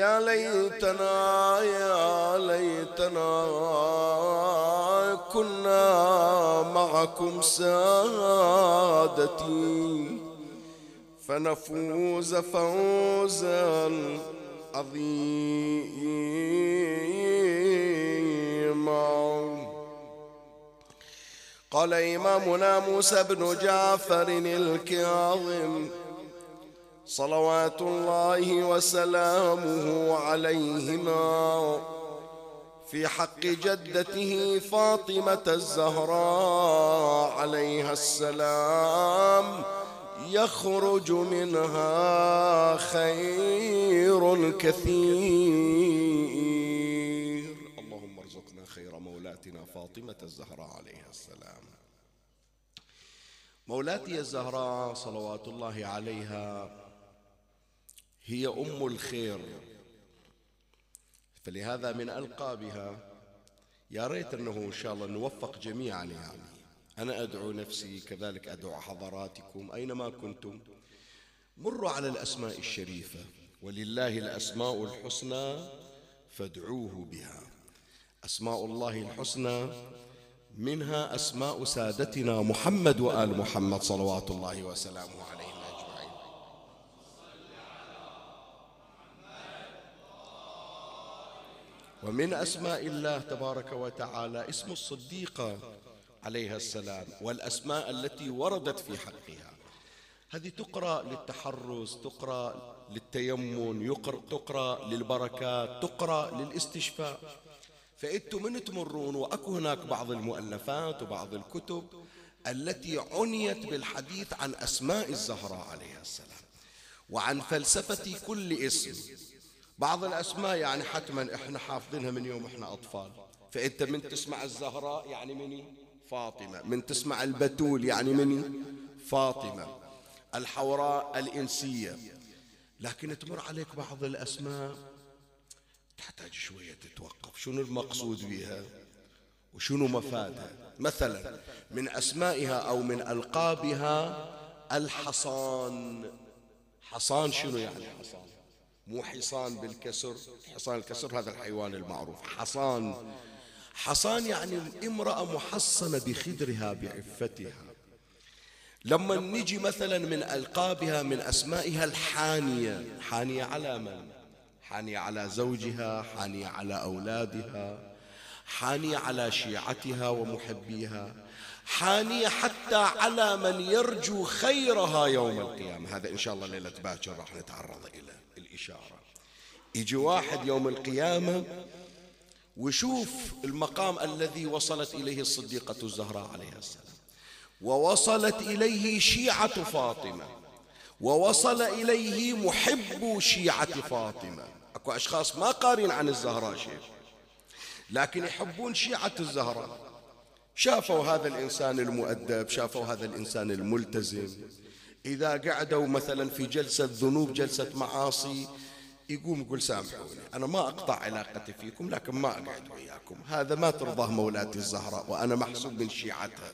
يا ليتنا يا ليتنا كنا معكم سادتي فنفوز فوزا عظيما. قال إمامنا موسى بن جعفر الكاظم صلوات الله وسلامه عليهما. في حق جدته فاطمة الزهراء عليها السلام يخرج منها خير كثير. اللهم ارزقنا خير مولاتنا فاطمة الزهراء عليها السلام. مولاتي الزهراء صلوات الله عليها هي أم الخير. فلهذا من ألقابها يا ريت أنه إن شاء الله نوفق جميعا يعني أنا أدعو نفسي كذلك أدعو حضراتكم أينما كنتم. مروا على الأسماء الشريفة ولله الأسماء الحسنى فادعوه بها. أسماء الله الحسنى منها أسماء سادتنا محمد وآل محمد صلوات الله وسلامه عليهم ومن أسماء الله تبارك وتعالى اسم الصديقة عليها السلام والأسماء التي وردت في حقها هذه تقرأ للتحرز تقرأ للتيمن يقرأ تقرأ للبركات تقرأ للاستشفاء. فأنتم من تمرون وأكو هناك بعض المؤلفات وبعض الكتب التي عنيت بالحديث عن أسماء الزهراء عليها السلام. وعن فلسفة كل اسم. بعض الأسماء يعني حتما إحنا حافظينها من يوم إحنا أطفال. فأنت من تسمع الزهراء يعني مني؟ فاطمة. من تسمع البتول يعني مني؟ فاطمة. الحوراء الإنسية. لكن تمر عليك بعض الأسماء تحتاج شوية تتوقف. شنو المقصود بها؟ وشنو مفادها؟ مثلا من أسمائها أو من ألقابها الحصان. حصان شنو يعني حصان؟ مو حصان بالكسر. حصان الكسر هذا الحيوان المعروف. حصان. حصان يعني امرأة محصنة بخدرها بعفتها. لما نجي مثلا من ألقابها من أسمائها الحانية حانية على من؟ حانية على زوجها حانية على أولادها حانية على شيعتها ومحبيها حانية حتى على من يرجو خيرها يوم القيامة. هذا إن شاء الله ليلة باكر راح نتعرض إلى الإشارة يجي واحد يوم القيامة وشوف المقام الذي وصلت إليه الصديقة الزهراء عليها السلام. ووصلت إليه شيعة فاطمة. ووصل إليه محب شيعة فاطمة. أكو أشخاص ما قارين عن الزهراء شيء لكن يحبون شيعة الزهراء. شافوا هذا الإنسان المؤدب شافوا هذا الإنسان الملتزم. إذا قعدوا مثلا في جلسة ذنوب جلسة معاصي يقوم يقول سامحوني أنا ما أقطع علاقتي فيكم لكن ما أقعد وياكم. هذا ما ترضاه مولاتي الزهراء وأنا محسوب من شيعتها.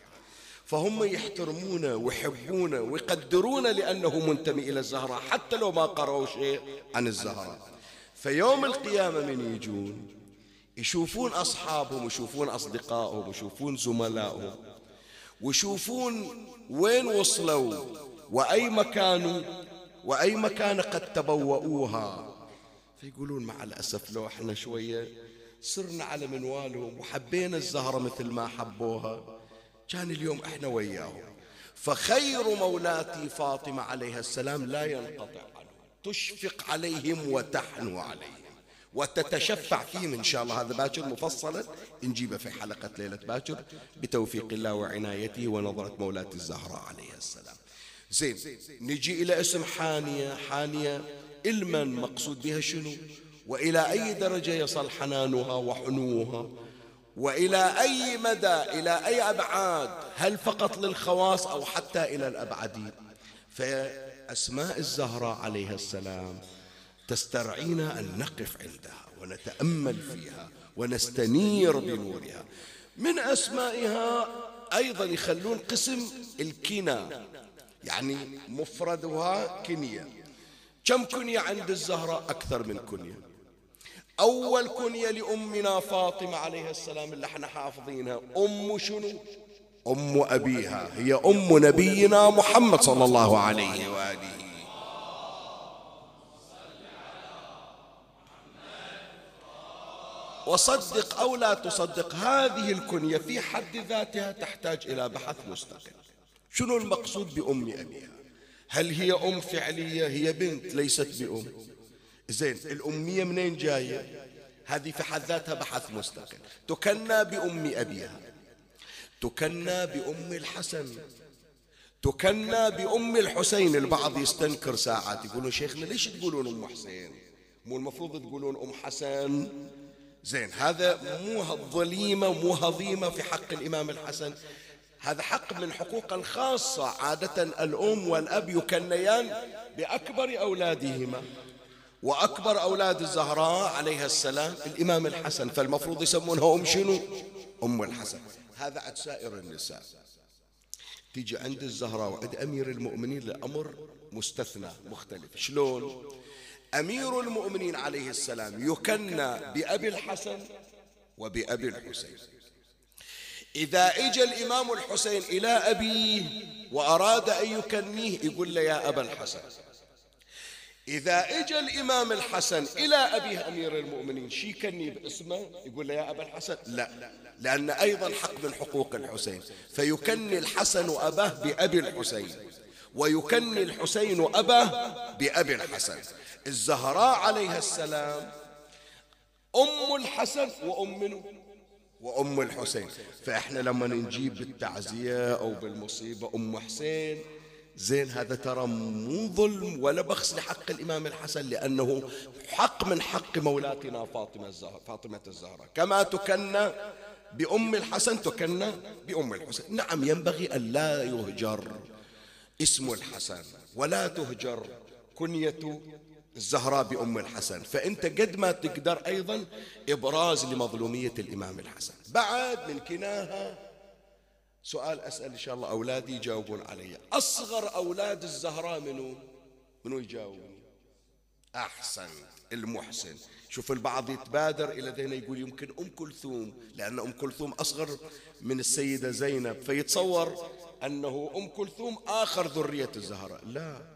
فهم يحترمونه ويحبونه ويقدرونه لأنه منتمي إلى الزهراء حتى لو ما قرأوا شيء عن الزهراء. فيوم القيامة من يجون؟ يشوفون أصحابهم ويشوفون أصدقائهم ويشوفون زملائهم ويشوفون وين وصلوا. وأي مكان وأي مكان قد تبوؤوها. فيقولون مع الأسف لو إحنا شوية صرنا على منوالهم وحبينا الزهرة مثل ما حبوها كان اليوم إحنا وياهم. فخير مولاتي فاطمة عليها السلام لا ينقطع عنه. تشفق عليهم وتحنو عليهم. وتتشفع فيهم إن شاء الله. هذا باكر مفصلا. نجيبه في حلقة ليلة باكر. بتوفيق الله وعنايته ونظرة مولاة الزهراء عليها السلام. زين نجي إلى اسم حانية حانية المن مقصود بها شنو؟ وإلى أي درجة يصل حنانها وحنوها؟ وإلى أي مدى إلى أي أبعاد؟ هل فقط للخواص أو حتى إلى الأبعدين فأسماء الزهراء عليها السلام تسترعينا أن نقف عندها ونتأمل فيها ونستنير بنورها. من أسمائها أيضا يخلون قسم الكنا يعني مفردها كنية. كم كنية عند الزهراء أكثر من كنية. أول كنية لأمنا فاطمة عليها السلام اللي إحنا حافظينها. أم شنو؟ أم أبيها. هي أم نبينا محمد صلى الله عليه وآله. وصدق أو لا تصدق هذه الكنية في حد ذاتها تحتاج إلى بحث مستقل. شنو المقصود بأم أبيها هل هي أم فعلية؟ هي بنت ليست بأم. زين الأمية منين جاية؟ هذه في حد ذاتها بحث مستقل. تكنى بأم أبيها. تكنى بأم الحسن. تكنى بأم الحسين. البعض يستنكر ساعات يقولون شيخنا ليش تقولون أم حسين؟ مو المفروض تقولون أم حسن. زين هذا مو ظليمة مو هضيمة في حق الإمام الحسن. هذا حق من حقوق الخاصة عادة الأم والأب يكنيان بأكبر أولادهما. وأكبر أولاد الزهراء عليها السلام الإمام الحسن فالمفروض يسمونها أم شنو؟ أم الحسن. هذا عند سائر النساء. تيجي عند الزهراء وعند أمير المؤمنين الأمر مستثنى مختلف. شلون؟ أمير المؤمنين عليه السلام يكنى بأبي الحسن وبأبي الحسين. إذا إجى الإمام الحسين إلى أبيه وأراد أن يكنيه يقول له يا أبا الحسن إذا إجى الإمام الحسن إلى أبيه أمير المؤمنين شي كني باسمه؟ يقول له يا أبا الحسن لا لأن أيضا حق من حقوق الحسين. فيكني الحسن أباه بأبي الحسين ويكني الحسين أباه بأبي الحسن. الزهراء عليها السلام أم الحسن وأم منه. وأم الحسين. فإحنا لما نجيب بالتعزية أو بالمصيبة أم حسين زين هذا ترى مو ظلم ولا بخس لحق الإمام الحسن لأنه حق من حق مولاتنا فاطمة الزهراء فاطمة الزهراء كما تكنى بأم الحسن تكنى بأم الحسين. نعم ينبغي أن لا يهجر اسم الحسن ولا تهجر كنية الزهراء بأم الحسن. فأنت قد ما تقدر أيضا إبراز لمظلومية الإمام الحسن. بعد من كناها سؤال أسأل إن شاء الله أولادي يجاوبون علي. أصغر أولاد الزهراء منو؟ منو يجاوبني أحسن المحسن. شوف البعض يتبادر إلى ذهنه يقول يمكن أم كلثوم لأن أم كلثوم أصغر من السيدة زينب. فيتصور أنه أم كلثوم آخر ذرية الزهراء. لا.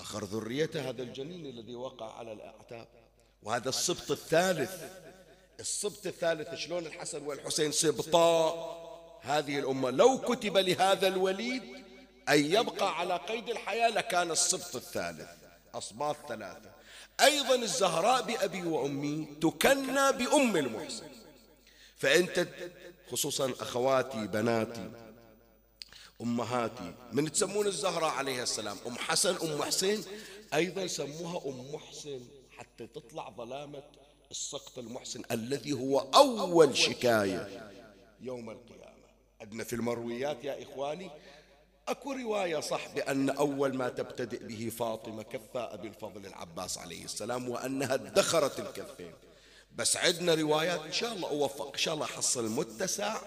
آخر ذريته هذا الجنين الذي وقع على الأعتاب. وهذا السبط الثالث. السبط الثالث شلون الحسن والحسين سبطا هذه الأمة لو كتب لهذا الوليد أن يبقى على قيد الحياة لكان السبط الثالث. أصباط ثلاثة. أيضا الزهراء بأبي وأمي تكنى بأم المحسن. فأنت خصوصا أخواتي بناتي أمهاتي. من تسمون الزهراء عليها السلام. أم حسن أم حسين. أيضا سموها أم محسن حتى تطلع ظلامة السقط المحسن الذي هو أول شكاية يوم القيامة. عندنا في المرويات يا إخواني. أكو رواية صح بأن أول ما تبتدئ به فاطمة كفاء أبي الفضل العباس عليه السلام وأنها ادخرت الكفين. بس عندنا روايات إن شاء الله أوفق. إن شاء الله أحصل متسع.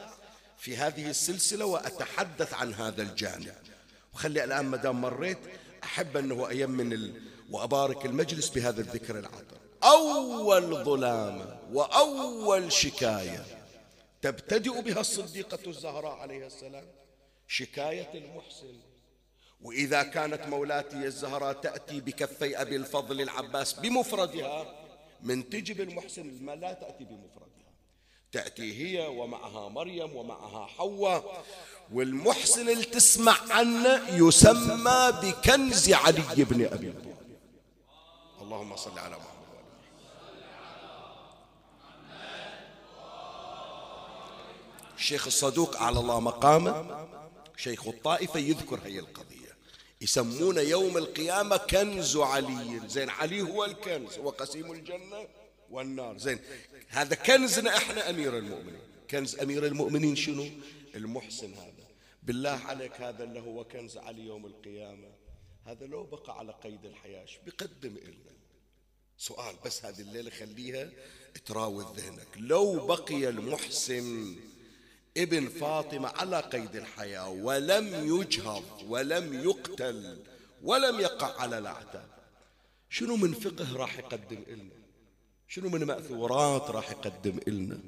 في هذه السلسلة وأتحدث عن هذا الجانب. وخلي الآن ما دام مريت أحب أنه أيمن ال... وأبارك المجلس بهذا الذكر العطر. أول ظلامة وأول شكاية تبتدئ بها الصديقة الزهراء عليها السلام شكاية المحسن. وإذا كانت مولاتي الزهراء تأتي بكفي أبي الفضل العباس بمفردها من تجب المحسن ما لا تأتي بمفردها. تأتي هي ومعها مريم ومعها حواء والمحسن اللي تسمع عنه يسمى بكنز علي بن أبي طالب. اللهم صل على محمد. الشيخ الصدوق على الله مقامه شيخ الطائفة يذكر هي القضية. يسمون يوم القيامة كنز علي. زين علي هو الكنز هو قسيم الجنة والنار. زين هذا كنزنا إحنا أمير المؤمنين. كنز أمير المؤمنين شنو؟ المحسن هذا. بالله عليك هذا اللي هو كنز علي يوم القيامة. هذا لو بقى على قيد الحياة بيقدم لنا سؤال بس هذه الليلة خليها تراود ذهنك. لو بقي المحسن ابن فاطمة على قيد الحياة ولم يجهض ولم يقتل ولم يقع على الأعتاب شنو من فقه راح يقدم لنا شنو من مأثورات راح يقدم لنا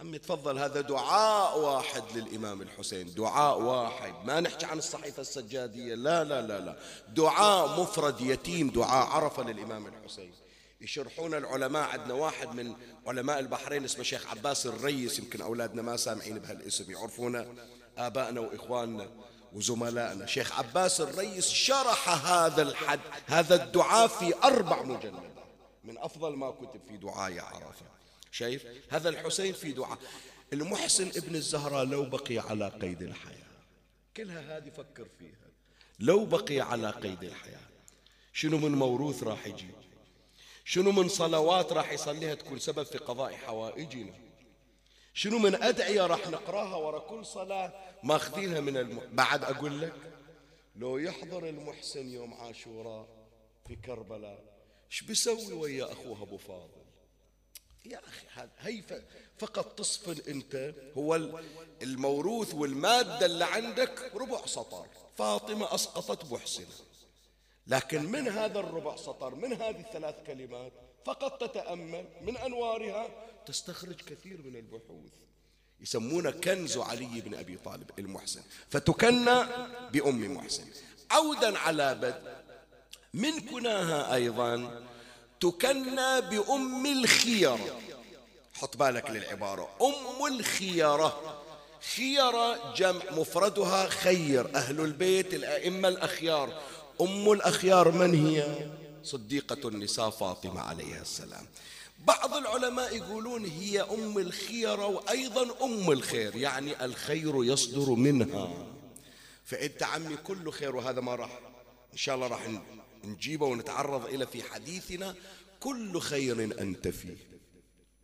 عمي تفضل هذا دعاء واحد للإمام الحسين دعاء واحد. ما نحكي عن الصحيفة السجادية لا لا لا لا. دعاء مفرد يتيم دعاء عرفة للإمام الحسين. يشرحون العلماء عندنا واحد من علماء البحرين اسمه شيخ عباس الريس يمكن أولادنا ما سامعين بهالاسم يعرفون آبائنا وإخواننا وزملائنا. شيخ عباس الريس شرح هذا الحد هذا الدعاء في أربع مجلدات من أفضل ما كتب في دعاء عرفة شايف؟ هذا الحسين في دعاء. المحسن ابن الزهراء لو بقي على قيد الحياة. كلها هذه فكر فيها. لو بقي على قيد الحياة. شنو من موروث راح يجي؟ شنو من صلوات راح يصليها تكون سبب في قضاء حوائجنا؟ شنو من أدعية راح نقراها ورا كل صلاة ماخذينها من الم... بعد أقول لك لو يحضر المحسن يوم عاشوراء في كربلاء إيش بيسوي ويا أخوه أبو فاضل؟ يا أخي هي فقط تصفن أنت هو الموروث والمادة اللي عندك ربع سطر. فاطمة أسقطت محسنة لكن من هذا الربع سطر من هذه الثلاث كلمات فقط تتأمل من أنوارها؟ تستخرج كثير من البحوث. يسمونه كنز علي بن أبي طالب المحسن. فتكنى بأم محسن. عودا على بدء من كناها أيضا تكنى بأم الخيرة. حط بالك للعبارة. أم الخيرة. خيرة جمع مفردها خير. أهل البيت الأئمة الأخيار. أم الأخيار من هي؟ صديقة النساء فاطمة عليها السلام. بعض العلماء يقولون هي أم الخيرة وأيضا أم الخير يعني الخير يصدر منها. فأنت عمي كل خير وهذا ما راح إن شاء الله راح نجيبه ونتعرض إلى في حديثنا كل خير أنت فيه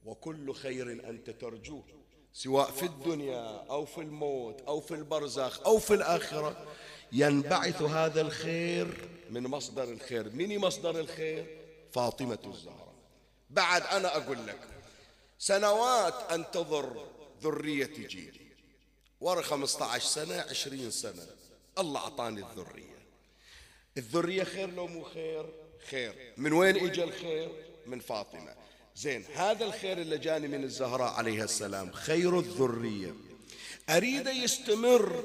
وكل خير أنت ترجوه سواء في الدنيا أو في الموت أو في البرزخ أو في الآخرة. ينبعث هذا الخير من مصدر الخير. من مصدر الخير؟ فاطمة الزهراء. بعد أنا أقول لك سنوات أنتظر ذرية جيلي. ورا 15 سنة 20 سنة الله أعطاني الذرية. الذرية خير لو مو خير؟ خير. من وين إجا الخير؟ من فاطمة. زين هذا الخير اللي جاني من الزهراء عليها السلام خير الذرية. أريد يستمر.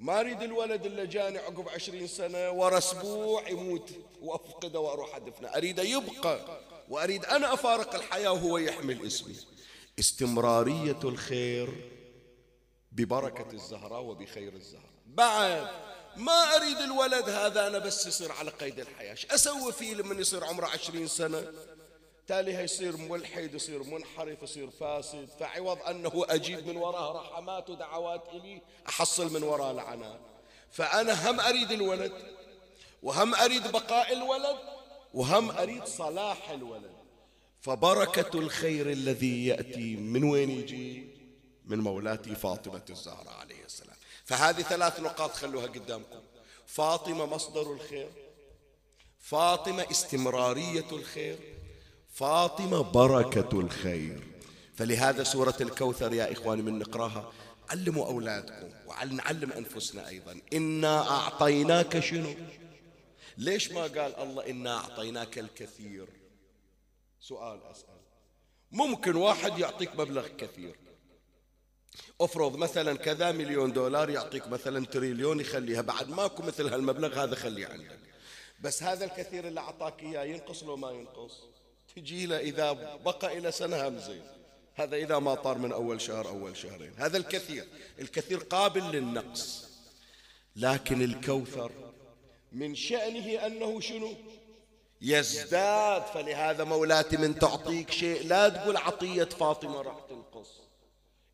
ما أريد الولد اللي جاني عقب عشرين سنة ورا أسبوع يموت وأفقده وأروح أدفنه. أريد يبقى وأريد أنا أفارق الحياة وهو يحمل اسمي. استمرارية الخير ببركة الزهراء وبخير الزهراء. بعد ما أريد الولد هذا أنا بس يصير على قيد الحياة. أسوي فيه لما يصير عمره عشرين سنة؟ تالي يصير ملحد يصير منحرف يصير فاسد. فعوض أنه أجيب من وراه رحمات ودعوات إلي أحصل من وراه لعنات فأنا هم أريد الولد وهم أريد بقاء الولد وهم أريد صلاح الولد. فبركة الخير الذي يأتي من وين يجي؟ من مولاتي فاطمة الزهراء عليه السلام. فهذه ثلاث نقاط خلوها قدامكم. فاطمة مصدر الخير فاطمة استمرارية الخير فاطمة بركة الخير. فلهذا سورة الكوثر يا إخواني من نقراها علموا أولادكم ونعلم أنفسنا أيضا. إنا أعطيناك شنو؟ ليش ما قال الله إنا أعطيناك الكثير؟ سؤال أسأل. ممكن واحد يعطيك مبلغ كثير. افرض مثلا كذا مليون دولار يعطيك مثلا تريليون يخليها بعد ماكو مثل هالمبلغ هذا خليه عندك. بس هذا الكثير اللي أعطاك إياه ينقص لو ما ينقص. تجي له إذا بقى إلى سنة هم زين. هذا إذا ما طار من أول شهر أول شهرين. هذا الكثير. الكثير قابل للنقص. لكن الكوثر من شأنه أنه شنو؟ يزداد. فلهذا مولاتي من تعطيك شيء. لا تقول عطية فاطمة راح تنقص.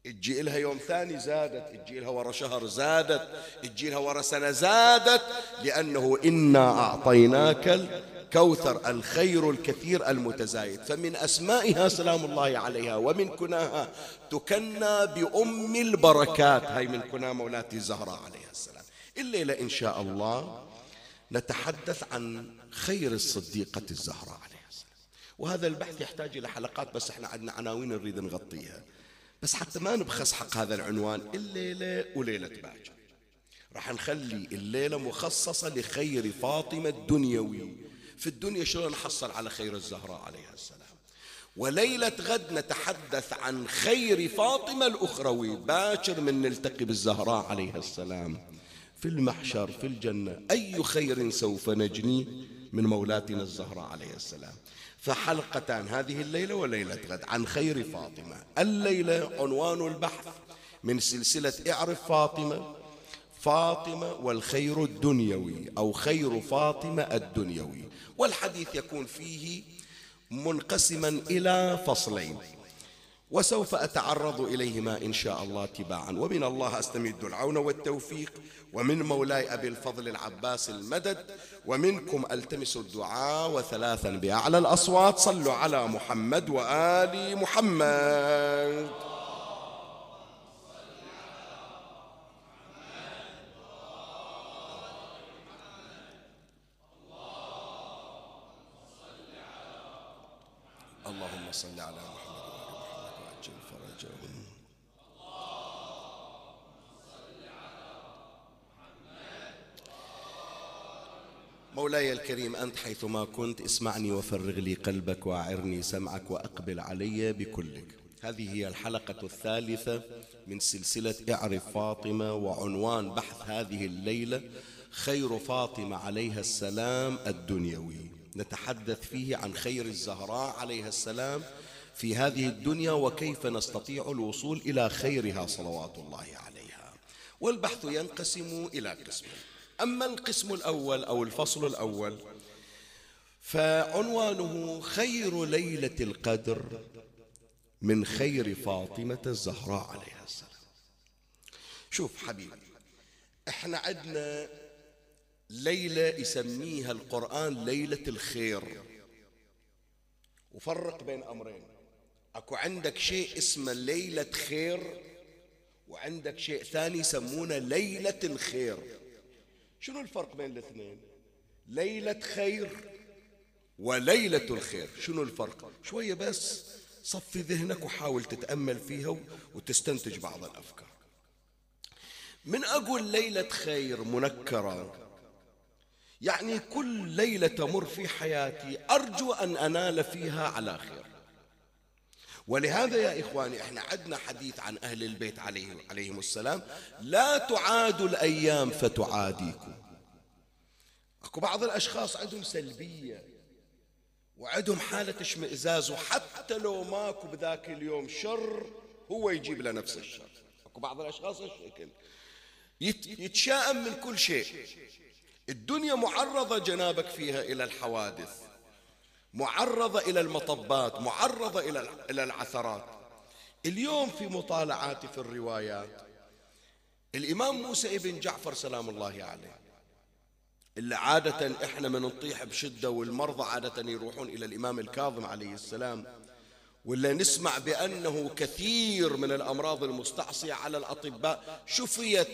تجي لها يوم ثاني زادت تجي لها ورا شهر زادت تجي لها ورا سنة زادت لأنه إنا أعطيناك الكوثر الخير الكثير المتزايد. فمن أسمائها سلام الله عليها ومن كناها تكنى بأم البركات. هاي من كنا مولاتي الزهراء عليها السلام. الليلة إن شاء الله نتحدث عن خير الصديقة الزهراء عليها السلام. وهذا البحث يحتاج إلى حلقات بس إحنا عندنا عناوين نريد نغطيها. بس حتى ما نبخس حق هذا العنوان الليلة وليلة باكر راح نخلي الليلة مخصصة لخير فاطمة الدنيوي. في الدنيا شلون نحصل على خير الزهراء عليها السلام؟ وليلة غد نتحدث عن خير فاطمة الأخروي. باكر من نلتقي بالزهراء عليها السلام. في المحشر في الجنة أي خير سوف نجني من مولاتنا الزهراء عليه السلام. فحلقتان هذه الليلة وليلة غد عن خير فاطمة. الليلة عنوان البحث من سلسلة اعرف فاطمة فاطمة والخير الدنيوي أو خير فاطمة الدنيوي. والحديث يكون فيه منقسما إلى فصلين. وسوف أتعرض إليهما إن شاء الله تباعا. ومن الله أستمد العون والتوفيق. ومن مولاي أبي الفضل العباس المدد. ومنكم ألتمس الدعاء وثلاثا بأعلى الأصوات. صلوا على محمد وآل محمد. اللهم صل على محمد. وعجل فرجهم مولاي الكريم أنت حيثما كنت اسمعني وفرغ لي قلبك وأعرني سمعك وأقبل علي بكلك. هذه هي الحلقة الثالثة من سلسلة إعرف فاطمة وعنوان بحث هذه الليلة خير فاطمة عليها السلام الدنيوي. نتحدث فيه عن خير الزهراء عليها السلام في هذه الدنيا وكيف نستطيع الوصول إلى خيرها صلوات الله عليها. والبحث ينقسم إلى قسمين أما القسم الأول أو الفصل الأول فعنوانه خير ليلة القدر من خير فاطمة الزهراء عليها السلام. شوف حبيبي إحنا عندنا ليلة يسميها القرآن ليلة الخير. وفرق بين أمرين. أكو عندك شيء اسمه ليلة خير وعندك شيء ثاني يسمونه ليلة الخير. شنو الفرق بين الاثنين؟ ليلة خير وليلة الخير. شنو الفرق؟ شوية بس صفي ذهنك وحاول تتأمل فيها وتستنتج بعض الأفكار. من أقول ليلة خير منكرة يعني كل ليلة تمر في حياتي أرجو أن أنال فيها على خير. ولهذا يا إخواني إحنا عندنا حديث عن أهل البيت عليهم, عليهم السلام. لا تعاد الأيام فتعاديكم. أكو بعض الأشخاص عندهم سلبية وعندهم حالة اشمئزاز وحتى لو ماكو بذاك اليوم شر هو يجيب له نفس الشر. أكو بعض الأشخاص الشكل يتشائم من كل شيء. الدنيا معرضة جنابك فيها إلى الحوادث. معرضة إلى المطبات معرضة إلى العثرات. اليوم في مطالعاتي في الروايات الإمام موسى ابن جعفر سلام الله عليه اللي عادة إحنا من نطيح بشدة والمرضى عادة يروحون إلى الإمام الكاظم عليه السلام ولا نسمع بأنه كثير من الأمراض المستعصية على الأطباء شفيت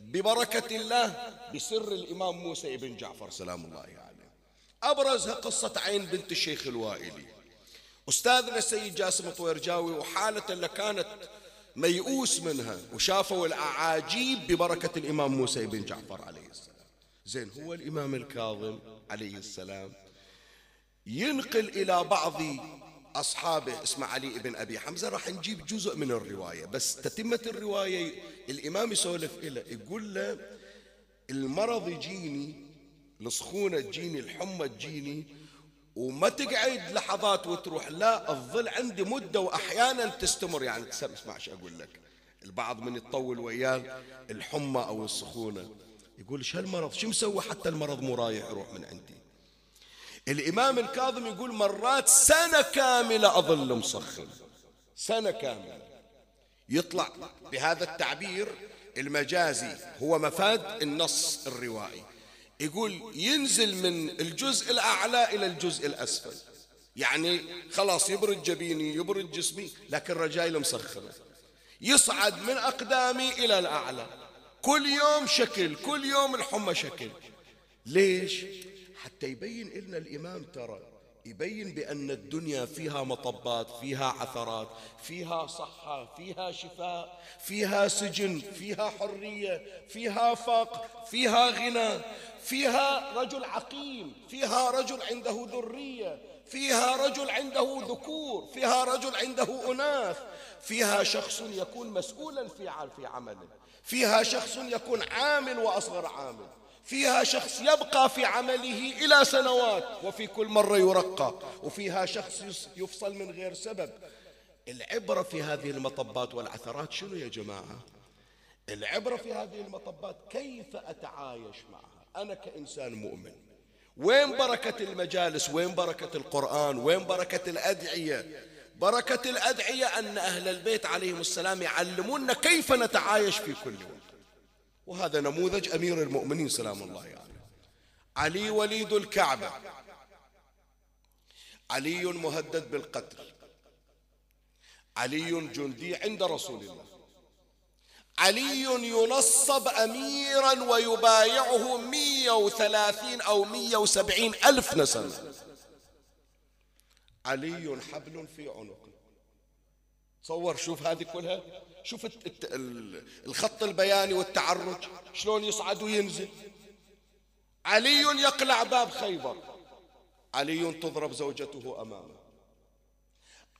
ببركة الله بسر الإمام موسى ابن جعفر سلام الله عليه. أبرزها قصة عين بنت الشيخ الوائلي. أستاذنا السيد جاسم طويرجاوي وحالة اللي كانت ميؤوس منها وشافوا الأعاجيب ببركة الإمام موسى بن جعفر عليه السلام. زين هو الإمام الكاظم عليه السلام. ينقل إلى بعض أصحابه اسمه علي بن أبي حمزة. راح نجيب جزء من الرواية بس تتمة الرواية الإمام يسولف له يقول له المرض يجيني السخونة تجيني الحمى تجيني. وما تقعد لحظات وتروح لا الظل عندي مدة وأحيانا تستمر. يعني تسمع إيش أقول لك. البعض من يطول وياه الحمى أو السخونة. يقول شو هالمرض؟ شو مسوي حتى المرض مو رايح يروح من عندي؟ الإمام الكاظم يقول مرات سنة كاملة أظل مصخر سنة كاملة. يطلع بهذا التعبير المجازي هو مفاد النص الروائي. يقول ينزل من الجزء الأعلى إلى الجزء الأسفل. يعني خلاص يبرد جبيني يبرد جسمي لكن رجائي مسخرة. يصعد من أقدامي إلى الأعلى. كل يوم شكل كل يوم الحمى شكل. ليش؟ حتى يبين لنا الإمام ترى يبين بأن الدنيا فيها مطبات فيها عثرات فيها صحة فيها شفاء فيها سجن فيها حرية فيها فقر فيها غنى فيها رجل عقيم فيها رجل عنده ذرية فيها رجل عنده ذكور فيها رجل عنده أناث فيها شخص يكون مسؤولا في عمله فيها شخص يكون عامل وأصغر عامل. فيها شخص يبقى في عمله إلى سنوات وفي كل مرة يرقى وفيها شخص يفصل من غير سبب. العبرة في هذه المطبات والعثرات شنو يا جماعة؟ العبرة في هذه المطبات كيف أتعايش معها؟ أنا كإنسان مؤمن. وين بركة المجالس؟ وين بركة القرآن؟ وين بركة الأدعية؟ بركة الأدعية أن أهل البيت عليهم السلام يعلمونا كيف نتعايش في كل وقت وهذا نموذج أمير المؤمنين سلام الله عليه. يعني. علي وليد الكعبة. علي مهدد بالقتل. علي جندي عند رسول الله. علي ينصب أميرا ويبايعه مية وثلاثين أو مية وسبعين ألف نسمة. علي حبل في عنقه. تصور شوف هذه كلها. شوف الخط البياني والتعرج شلون يصعد وينزل. علي يقلع باب خيبر. علي تضرب زوجته أمامه.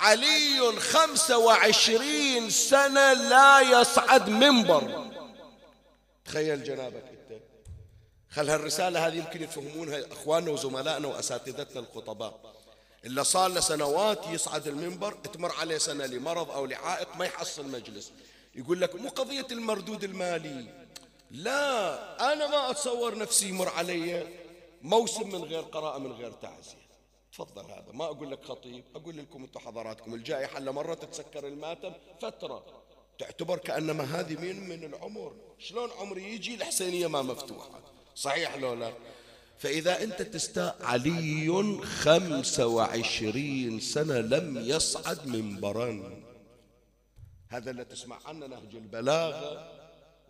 علي خمسة وعشرين سنة لا يصعد منبر. تخيل جنابك أنت. خل هالرسالة هذه يمكن يفهمونها إخواننا وزملائنا وأساتذتنا الخطباء. إلا صار له سنوات يصعد المنبر تمر عليه سنة لمرض أو لعائق ما يحصل مجلس. يقول لك مو قضية المردود المالي. لا أنا ما أتصور نفسي يمر علي موسم من غير قراءة من غير تعزية. تفضل هذا ما أقول لك خطيب أقول لكم أنتم حضراتكم الجائحة مرة تتسكر الماتم فترة. تعتبر كأنما هذه من من العمر. شلون عمري يجي؟ الحسينية ما مفتوحة. صحيح لو لا؟ فإذا أنت تستا علي خمسة وعشرين سنة لم يصعد منبرا. هذا اللي تسمع عنه نهج البلاغة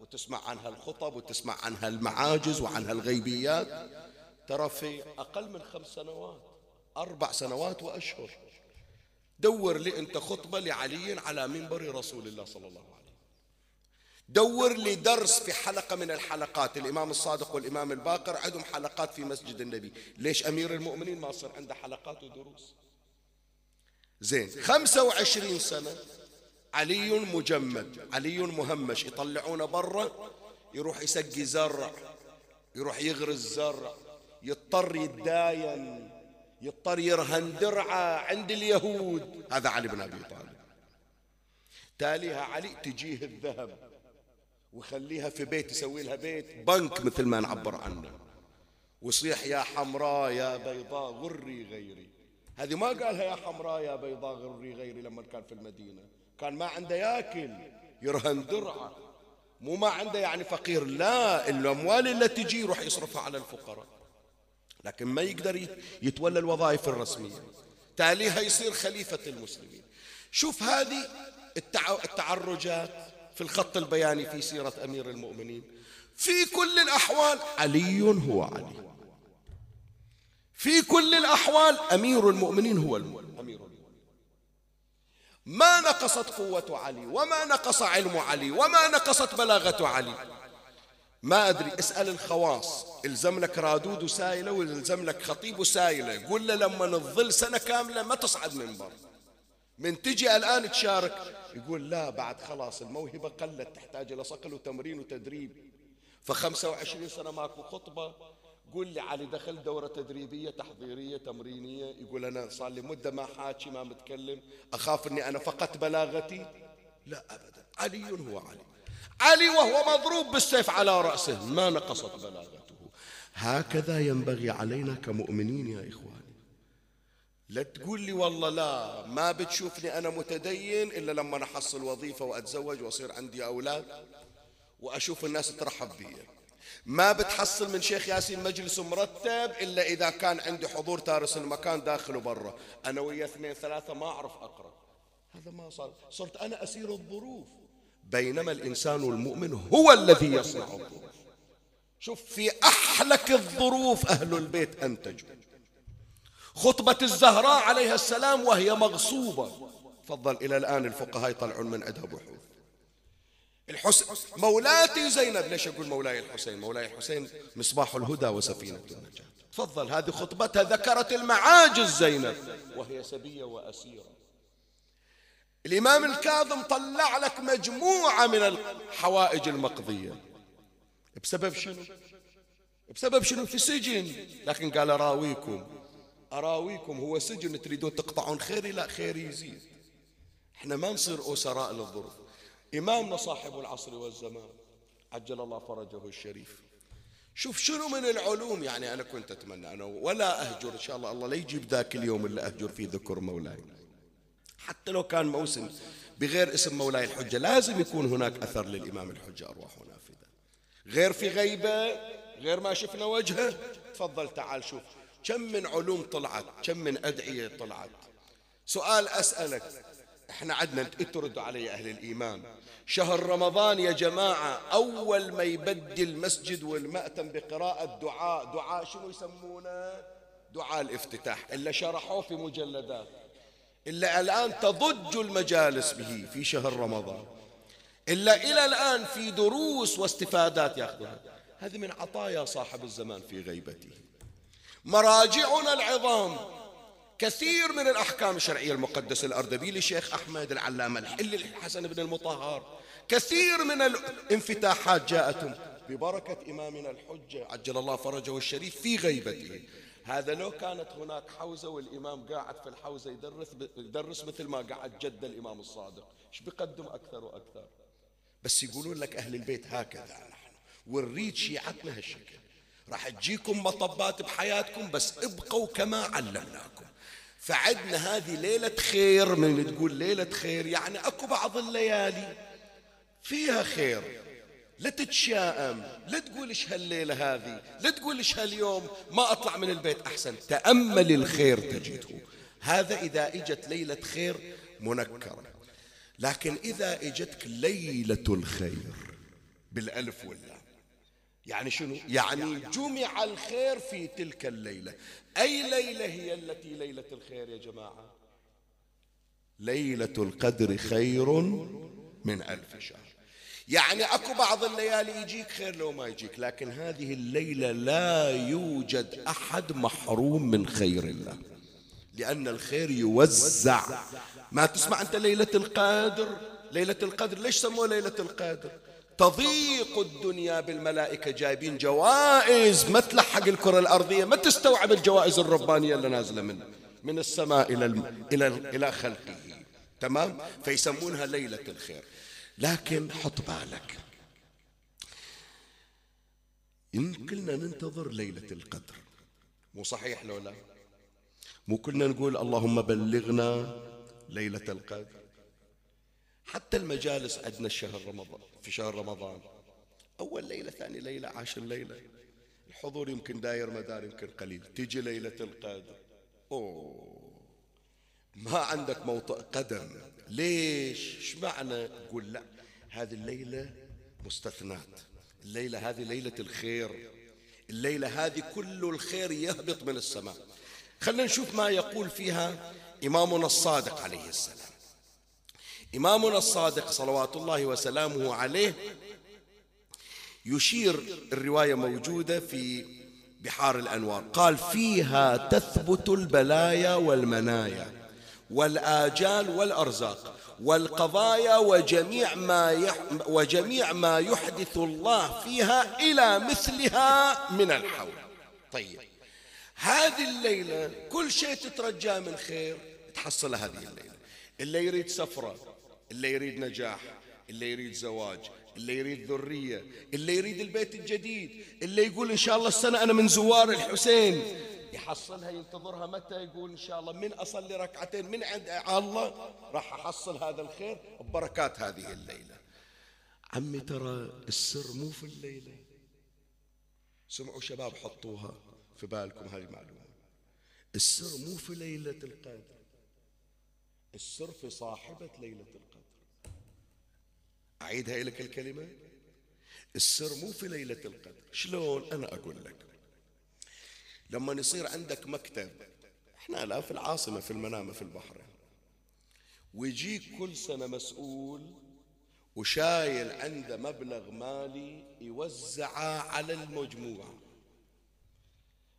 وتسمع عنها الخطب وتسمع عنها المعاجز وعنها الغيبيات. ترى في أقل من خمس سنوات أربع سنوات وأشهر. دور لي أنت خطبة لعلي على منبر رسول الله صلى الله عليه وسلم. دور لي درس في حلقة من الحلقات. الإمام الصادق والإمام الباقر عندهم حلقات في مسجد النبي. ليش أمير المؤمنين ما صار عنده حلقات ودروس؟ زين خمسة وعشرين سنة علي مجمد علي مهمش يطلعونه برا يروح يسقي زرع يروح يغرز زرع يضطر يتداين يضطر يرهن درعة عند اليهود. هذا علي بن أبي طالب. تاليها علي تجيه الذهب. ويخليها في بيت يسوي لها بيت. بنك مثل ما نعبر عنه. ويصيح يا حمراء يا بيضاء غري غيري. هذه ما قالها يا حمراء يا بيضاء غري غيري لما كان في المدينة. كان ما عنده ياكل يرهن درعة. مو ما عنده يعني فقير لا الأموال اللي تجي يروح يصرفها على الفقراء. لكن ما يقدر يتولى الوظائف الرسمية. تاليها يصير خليفة المسلمين. شوف هذه التعرجات. في الخط البياني في سيرة أمير المؤمنين. في كل الأحوال علي هو علي. في كل الأحوال أمير المؤمنين هو أمير ما نقصت قوة علي وما نقص علم علي وما نقصت بلاغة علي. ما أدري اسأل الخواص. إلزم لك رادود وسايلة وإلزم لك خطيب وسايلة قول له لما نظل سنة كاملة ما تصعد منبر. من تجي الآن تشارك يقول لا بعد خلاص الموهبة قلت تحتاج إلى صقل وتمرين وتدريب. فخمسة وعشرين سنة ماكو خطبة قول لي علي دخل دورة تدريبية تحضيرية تمرينية. يقول أنا صار لي مدة ما حاكي ما متكلم. أخاف أني أنا فقدت بلاغتي. لا أبدا. علي هو علي. علي وهو مضروب بالسيف على رأسه. ما نقصت بلاغته. هكذا ينبغي علينا كمؤمنين يا إخواني لا تقول لي والله لا ما بتشوفني أنا متدين إلا لما أحصل وظيفة وأتزوج وأصير عندي أولاد وأشوف الناس ترحب بي. ما بتحصل من شيخ ياسين مجلس مرتب إلا إذا كان عندي حضور تارس المكان داخل وبرا. أنا ويا اثنين ثلاثة ما أعرف أقرأ. هذا ما صار. صرت أنا أسير الظروف. بينما الإنسان المؤمن هو الذي يصنع الظروف. شوف في أحلك الظروف أهل البيت أنتجوا خطبة الزهراء عليها السلام وهي مغصوبة. تفضل إلى الآن الفقهاء يطلعون من عندها بحوث الحسين مولاتي زينب. ليش أقول مولاي الحسين؟ مولاي الحسين مصباح الهدى وسفينة النجاة. تفضل. هذه خطبتها ذكرت المعاجز زينب. وهي سبية وأسيرة. الإمام الكاظم طلع لك مجموعة من الحوائج المقضية. بسبب شنو؟ بسبب شنو؟ في سجن لكن قال أراويكم أراويكم هو سجن تريدون تقطعون خيري لا خيري يزيد. إحنا ما نصير أسراء للظروف. إمامنا صاحب العصر والزمان عجل الله فرجه الشريف. شوف شنو من العلوم يعني أنا كنت أتمنى أنا ولا أهجر إن شاء الله. الله لا يجيب ذاك اليوم اللي أهجر فيه ذكر مولاي. حتى لو كان موسم بغير اسم مولاي الحجة لازم يكون هناك أثر للإمام الحجة أرواح نافذة. غير في غيبة غير ما شفنا وجهه تفضل تعال شوف. كم من علوم طلعت كم من أدعية طلعت. سؤال أسألك إحنا عدنا ترد علي أهل الإيمان. شهر رمضان يا جماعة أول ما يبدي المسجد والمأتم بقراءة دعاء دعاء شنو يسمونه؟ دعاء الافتتاح. إلا شرحوه في مجلدات. إلا الآن تضج المجالس به في شهر رمضان. إلا إلى الآن في دروس واستفادات يأخذها هذه من عطايا صاحب الزمان في غيبته. مراجعنا العظام. كثير من الأحكام الشرعية المقدسة الأردبيلي شيخ أحمد العلامة الحل الحسن بن المطهر. كثير من الانفتاحات جاءتهم ببركة إمامنا الحجة عجل الله فرجه الشريف في غيبته. هذا لو كانت هناك حوزة والإمام قاعد في الحوزة يدرس, يدرس مثل ما قعد جد الإمام الصادق. إيش بيقدم أكثر وأكثر؟ بس يقولون لك أهل البيت هكذا نحن. ونريد شيعتنا هالشكل. راح تجيكم مطبات بحياتكم بس ابقوا كما علمناكم. فعدنا هذه ليلة خير من تقول ليلة خير يعني أكو بعض الليالي فيها خير. لا تتشائم لا تقول إيش هالليلة هذه لا تقول إيش هاليوم ما أطلع من البيت أحسن. تأمل الخير تجده. هذا إذا إجت ليلة خير منكرة. لكن إذا إجتك ليلة الخير بالألف واللام. يعني شنو؟ يعني جمع الخير في تلك الليلة. أي ليلة هي التي ليلة الخير يا جماعة؟ ليلة القدر خير من ألف شهر. يعني أكو بعض الليالي يجيك خير لو ما يجيك لكن هذه الليلة لا يوجد أحد محروم من خير الله. لأن الخير يوزع. ما تسمع أنت ليلة القدر؟ ليلة القدر ليش سموه ليلة القدر؟ تضيق الدنيا بالملائكة جايبين جوائز. ما تلحق الكرة الأرضية ما تستوعب الجوائز الربانية اللي نازلة من من السماء إلى إلى إلى خلقه. تمام؟ فيسمونها ليلة الخير. لكن حط بالك. إن كلنا ننتظر ليلة القدر. مو صحيح لو لا؟ مو كلنا نقول اللهم بلغنا ليلة القدر. حتى المجالس عندنا الشهر رمضان في شهر رمضان. أول ليلة ثاني ليلة عاشر ليلة. الحضور يمكن داير مدار يمكن قليل. تيجي ليلة القدر. أوه. ما عندك موطئ قدم. ليش؟ إيش معنى؟ قول لا. هذه الليلة مستثنات. الليلة هذه ليلة الخير. الليلة هذه كل الخير يهبط من السماء. خلينا نشوف ما يقول فيها إمامنا الصادق عليه السلام. إمامنا الصادق صلوات الله وسلامه عليه يشير الرواية موجودة في بحار الأنوار. قال فيها تثبت البلايا والمنايا والآجال والأرزاق والقضايا وجميع ما يح وجميع ما يحدث الله فيها إلى مثلها من الحول. طيب هذه الليلة كل شيء تترجاه من خير تحصل هذه الليلة. اللي يريد سفرة اللي يريد نجاح اللي يريد زواج اللي يريد ذرية اللي يريد البيت الجديد اللي يقول إن شاء الله السنة أنا من زوار الحسين. يحصلها ينتظرها متى؟ يقول إن شاء الله من أصلي ركعتين من عند الله راح أحصل هذا الخير ببركات هذه الليلة. عمي ترى السر مو في الليلة. سمعوا شباب حطوها في بالكم هذه المعلومة. السر مو في ليلة القدر. السر في صاحبة ليلة القدر. أعيدها لك الكلمة. السر مو في ليلة القدر. شلون؟ أنا أقول لك. لما يصير عندك مكتب إحنا لا في العاصمة في المنامة في البحر. ويجيك كل سنة مسؤول وشايل عنده مبلغ مالي يوزعه على المجموعة.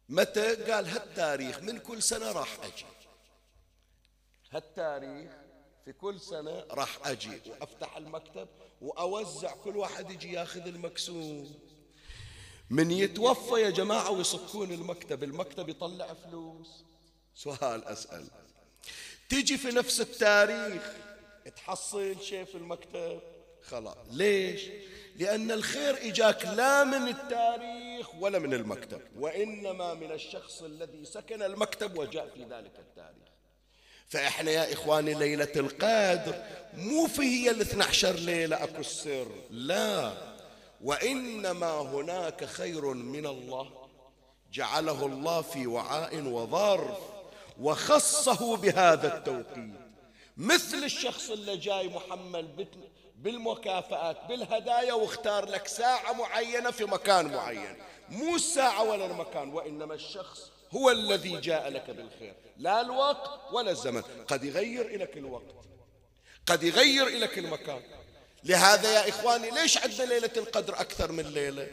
متى؟ قال هالتاريخ من كل سنة راح أجي. هالتاريخ في كل سنة راح أجي وأفتح المكتب وأوزع كل واحد يجي ياخذ المكسوم من يتوفى يا جماعة ويصكون المكتب المكتب يطلع فلوس. سؤال أسأل. تجي في نفس التاريخ تحصل شيء في المكتب. خلاص. ليش؟ لأن الخير إجاك لا من التاريخ ولا من المكتب وإنما من الشخص الذي سكن المكتب وجاء في ذلك التاريخ. فإحنا يا إخواني ليلة القدر مو في هي ال 12 ليلة أكو السر لا. وإنما هناك خير من الله جعله الله في وعاء وظرف وخصه بهذا التوقيت. مثل الشخص اللي جاي محمل بالمكافآت بالهدايا واختار لك ساعة معينة في مكان معين. مو الساعة ولا المكان وإنما الشخص هو الذي جاء لك بالخير. لا الوقت ولا الزمن. قد يغير لك الوقت. قد يغير لك المكان. لهذا يا إخواني ليش عندنا ليلة القدر أكثر من ليلة؟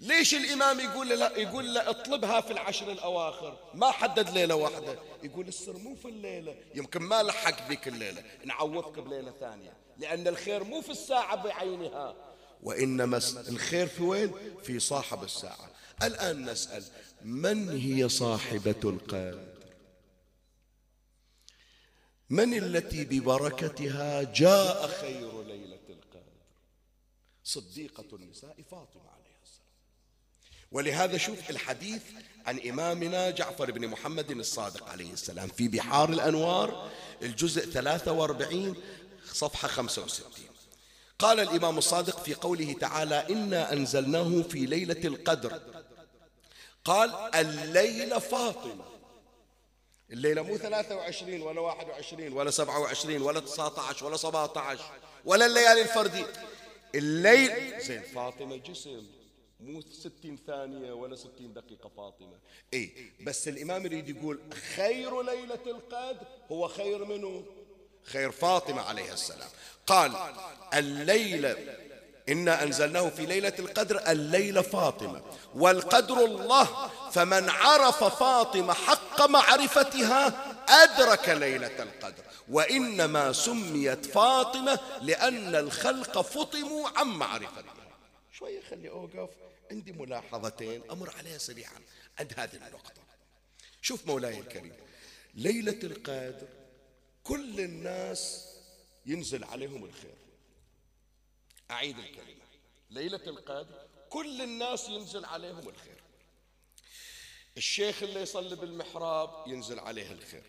ليش الإمام يقول لا يقول له اطلبها في العشر الأواخر؟ ما حدد ليلة واحدة. يقول السر مو في الليلة. يمكن ما لحق ذيك الليلة. نعوضك بليلة ثانية. لأن الخير مو في الساعة بعينها. وإنما الخير في وين؟ في صاحب الساعة. الآن نسأل من هي صاحبة القدر من التي ببركتها جاء خير ليلة القدر؟ صديقة النساء فاطمة عليه السلام. ولهذا شوف الحديث عن إمامنا جعفر بن محمد الصادق عليه السلام في بحار الأنوار الجزء 43 صفحة 65 قال الإمام الصادق في قوله تعالى إنا أنزلناه في ليلة القدر قال الليلة فاطمة. الليلة مو 23 ولا 21 ولا 27 ولا 19 ولا 17 ولا الليالي الفردية. الليل زين فاطمة جسم مو 60 ثانية ولا 60 دقيقة فاطمة. اي بس الإمام يريد يقول خير ليلة القدر هو خير منه. خير فاطمة عليه السلام. قال الليلة إنا أنزلناه في ليلة القدر الليلة فاطمة. والقدر الله فمن عرف فاطمة حق معرفتها أدرك ليلة القدر. وإنما سميت فاطمة لأن الخلق فطموا عن معرفتها. شوية خلي أوقف. عندي ملاحظتين. أمر عليها سريعا عند هذه النقطة. شوف مولاي الكريم. ليلة القدر كل الناس ينزل عليهم الخير. أعيد الكلمة. ليلة القدر كل الناس ينزل عليهم الخير. الشيخ اللي يصلي بالمحراب ينزل عليه الخير.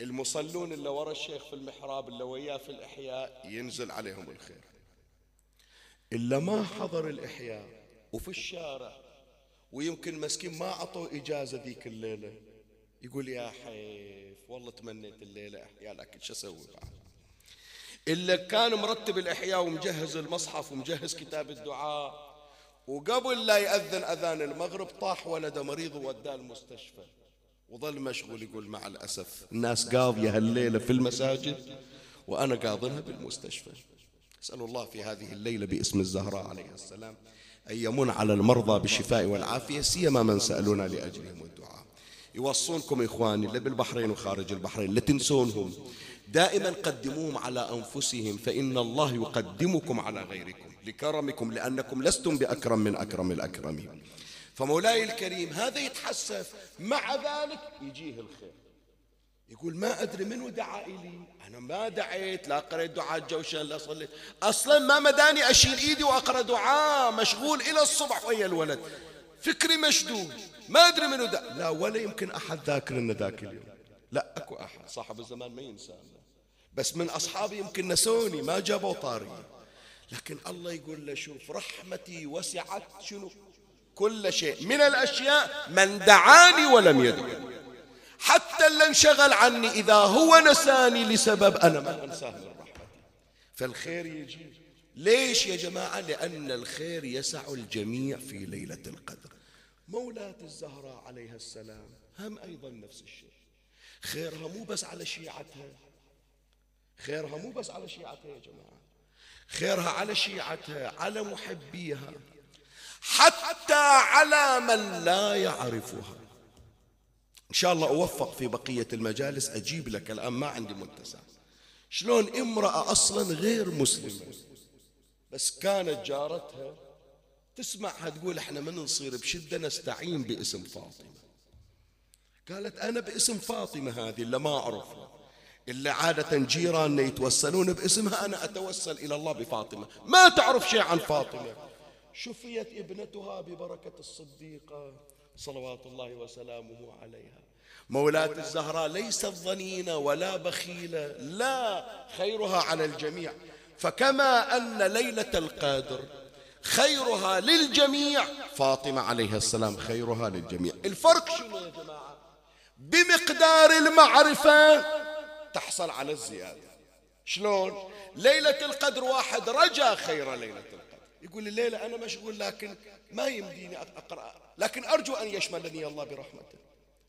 المصلون اللي ورا الشيخ في المحراب اللي وياه في الإحياء ينزل عليهم الخير. إلا ما حضر الإحياء وفي الشارع ويمكن مسكين ما عطوا إجازة ذيك الليلة يقول يا حيف والله تمنيت الليلة أحياء لكن شو أسوي بعد؟ إلا كان مرتب الإحياء ومجهز المصحف ومجهز كتاب الدعاء. وقبل لا يأذن أذان المغرب طاح ولده مريض ووداه المستشفى. وظل مشغول يقول مع الأسف الناس قاضية هالليلة في المساجد وأنا قاضنها بالمستشفى. أسأل الله في هذه الليلة باسم الزهراء عليه السلام أن يمن على المرضى بالشفاء والعافية سيما من سألونا لأجلهم الدعاء. يوصونكم إخواني اللي بالبحرين وخارج البحرين لا تنسونهم. دائما قدموهم على أنفسهم فإن الله يقدمكم على غيركم لكرمكم لأنكم لستم بأكرم من أكرم الأكرمين. فمولاي الكريم هذا يتحسف مع ذلك يجيه الخير. يقول ما أدري منو دعا إلي. أنا ما دعيت لا قريت دعاء جوشن لا صليت. أصلا ما مداني أشيل إيدي وأقرأ دعاء مشغول إلى الصبح ويا الولد. فكري مشدود ما أدري منو دعا. لا ولا يمكن أحد ذاكر إن ذاك اليوم. لا أكو أحد صاحب الزمان ما ينسى. بس من أصحابي يمكن نسوني ما جابوا طاري. لكن الله يقول له شوف رحمتي وسعت شنو؟ كل شيء. من الأشياء من دعاني ولم يدعوني حتى اللي انشغل عني إذا هو نساني لسبب أنا ما أنساه من رحمتي. فالخير يجي. ليش يا جماعة؟ لأن الخير يسع الجميع في ليلة القدر. مولاة الزهراء عليها السلام هم أيضا نفس الشيء. خيرها مو بس على شيعتها. خيرها مو بس على شيعتها يا جماعة. خيرها على شيعتها على محبيها. حتى على من لا يعرفها. إن شاء الله أوفق في بقية المجالس أجيب لك الآن ما عندي متسع شلون امرأة أصلا غير مسلمة؟ بس كانت جارتها تسمعها تقول إحنا من نصير بشدة نستعين باسم فاطمة. قالت أنا باسم فاطمة هذه اللي ما أعرفها. اللي عادة جيراننا يتوسلون باسمها أنا أتوسل إلى الله بفاطمة. ما تعرف شيء عن فاطمة. شفيت ابنتها ببركة الصديقة صلوات الله وسلامه عليها. مولاة الزهراء ليست ظنينة ولا بخيلة لا خيرها على الجميع. فكما أن ليلة القدر خيرها للجميع. فاطمة عليها السلام خيرها للجميع. الفرق شنو يا جماعة؟ بمقدار المعرفة تحصل على الزيادة. شلون؟ ليلة القدر واحد رجا خير ليلة القدر. يقول الليلة أنا مشغول لكن ما يمديني أقرأ. لكن أرجو أن يشملني الله برحمته.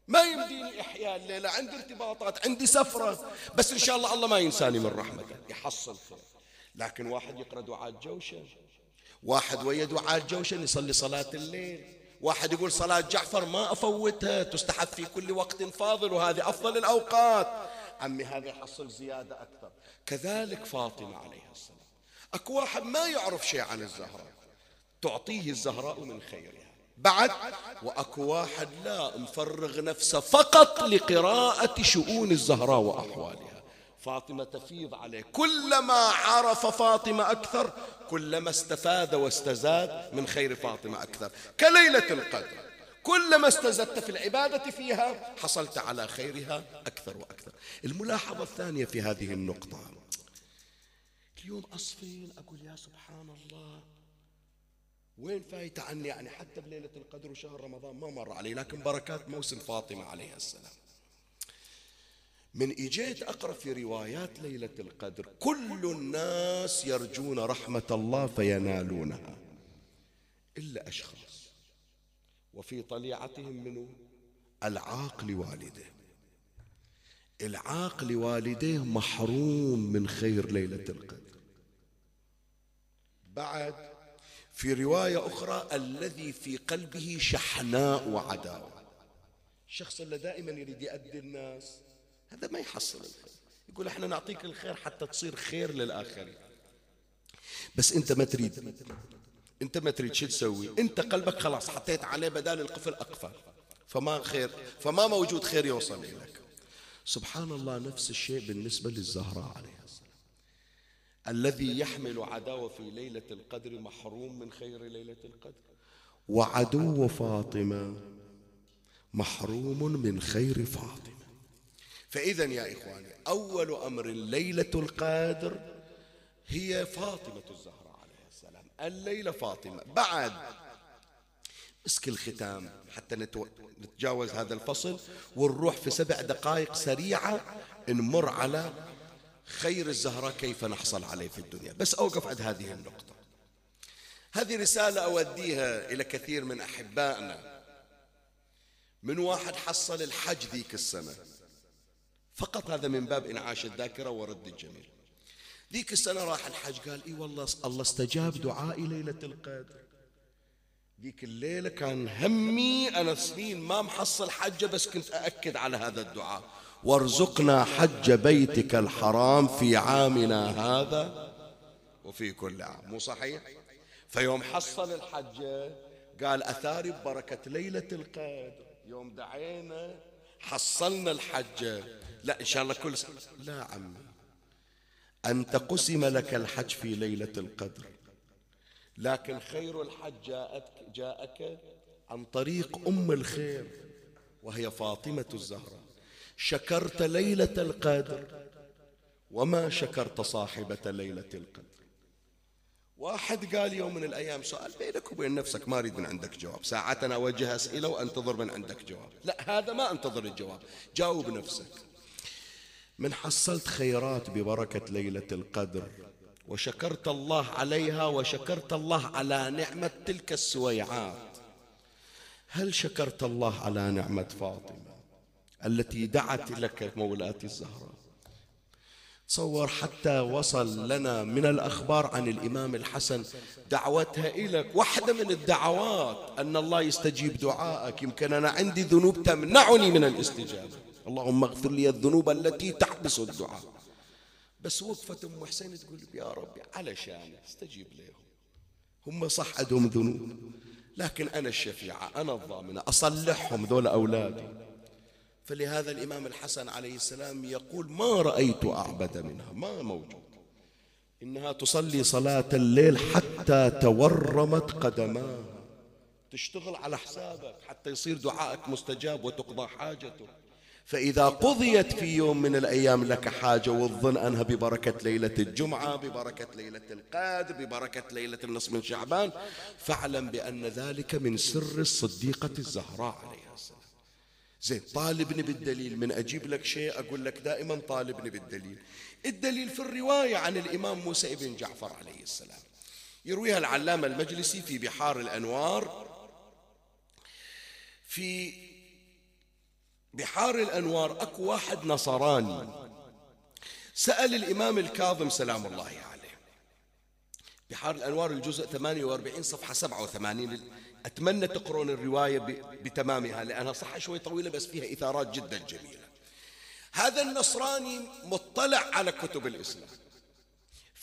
ما يمديني إحياء الليلة. عندي ارتباطات عندي سفرة. بس إن شاء الله الله ما ينساني من رحمته. يحصل خير. لكن واحد يقرأ دعاء جوشن واحد ويا دعاء جوشن يصلي صلاة الليل. واحد يقول صلاة جعفر ما أفوتها تستحب في كل وقت فاضل وهذه أفضل الأوقات. عمي هذا يحصل زيادة أكثر. كذلك فاطمة عليها السلام. أكو واحد ما يعرف شيء عن الزهراء. تعطيه الزهراء من خيرها. بعد وأكو واحد لا مفرغ نفسه فقط لقراءة شؤون الزهراء وأحوالها. فاطمة تفيض عليه. كلما عرف فاطمة أكثر كلما استفاد واستزاد من خير فاطمة أكثر. كليلة القدر. كلما استزدت في العبادة فيها حصلت على خيرها أكثر وأكثر. الملاحظة الثانية في هذه النقطة. اليوم أصفين أقول يا سبحان الله وين فايتة عني؟ يعني حتى بليلة القدر وشهر رمضان ما مر علي لكن بركات موسم فاطمة عليها السلام. من إجيت أقرأ في روايات ليلة القدر كل الناس يرجون رحمة الله فينالونها إلا أشخاص. وفي طليعتهم منه العاق لوالده العاق لوالديه محروم من خير ليلة القدر. بعد في رواية أخرى الذي في قلبه شحناء وعداوة. الشخص اللي دائما يريد يأدي الناس هذا ما يحصل الخير. يقول إحنا نعطيك الخير حتى تصير خير للآخرين. بس أنت ما تريد. انت ما تريد شو تسوي. انت قلبك خلاص حطيت عليه بدال القفل أقفل. فما خير فما موجود خير يوصل إليك. سبحان الله نفس الشيء بالنسبة للزهراء عليها الذي يحمل عداوة في ليلة القدر محروم من خير ليلة القدر. وعدو فاطمة محروم من خير فاطمة. فإذا يا إخواني أول أمر ليلة القدر هي فاطمة الزهراء. الليلة فاطمة. بعد مسك الختام. حتى نتجاوز هذا الفصل ونروح في سبع دقائق سريعة نمر على خير الزهراء كيف نحصل عليه في الدنيا. بس أوقف عند هذه النقطة. هذه رسالة أوديها إلى كثير من أحبائنا. من واحد حصل الحج ذيك السنة. فقط هذا من باب إنعاش الذاكرة ورد الجميل. ذيك السنة راح الحج قال إي والله الله استجاب دعائي ليلة القدر. ذيك الليلة كان همي أنا سنين ما محصل حجة بس كنت أأكد على هذا الدعاء. وارزقنا حج بيتك الحرام في عامنا هذا وفي كل عام. مو صحيح؟ فيوم حصل الحجة قال أثاري ببركة ليلة القدر. يوم دعينا حصلنا الحجة لا إن شاء الله كل سنة لا عمي. أنت قسم لك الحج في ليلة القدر. لكن خير الحج جاءتك جاءك عن طريق أم الخير وهي فاطمة الزهراء. شكرت ليلة القدر وما شكرت صاحبة ليلة القدر. واحد قال يوم من الأيام سؤال بينك وبين نفسك ما أريد من عندك جواب. ساعات أنا أوجه أسئلة وأنتظر من عندك جواب. لا هذا ما أنتظر الجواب. جاوب نفسك. من حصلت خيرات ببركة ليلة القدر وشكرت الله عليها وشكرت الله على نعمة تلك السويعات. هل شكرت الله على نعمة فاطمة التي دعت لك مولاتي الزهراء؟ تصور حتى وصل لنا من الأخبار عن الإمام الحسن دعوتها إليك واحدة من الدعوات أن الله يستجيب دعائك يمكن أنا عندي ذنوب تمنعني من الاستجابة. اللهم اغفر لي الذنوب التي تحبس الدعاء. بس وقفت أم حسين تقول يا ربي علشان استجيب لهم. هم صح عندهم ذنوب لكن أنا الشفيعة أنا الضامنة أصلحهم ذول أولادي. فلهذا الإمام الحسن عليه السلام يقول ما رأيت أعبد منها ما موجود. إنها تصلي صلاة الليل حتى تورمت قدماها. تشتغل على حسابك حتى يصير دعائك مستجاب وتقضى حاجتك. فإذا قضيت في يوم من الأيام لك حاجة والظن أنها ببركة ليلة الجمعة ببركة ليلة القادر ببركة ليلة النصف من شعبان فاعلم بأن ذلك من سر الصديقة الزهراء عليها السلام. زين طالبني بالدليل. من أجيب لك شيء أقول لك دائما طالبني بالدليل. الدليل في الرواية عن الإمام موسى بن جعفر عليه السلام. يرويها العلامة المجلسي في بحار الأنوار في بحار الأنوار أكو واحد نصراني. سأل الإمام الكاظم سلام الله عليه. بحار الأنوار الجزء 48 صفحة 87 أتمنى تقرون الرواية بتمامها لأنها صحة شوي طويلة بس فيها إثارات جدا جميلة. هذا النصراني مطلع على كتب الإسلام.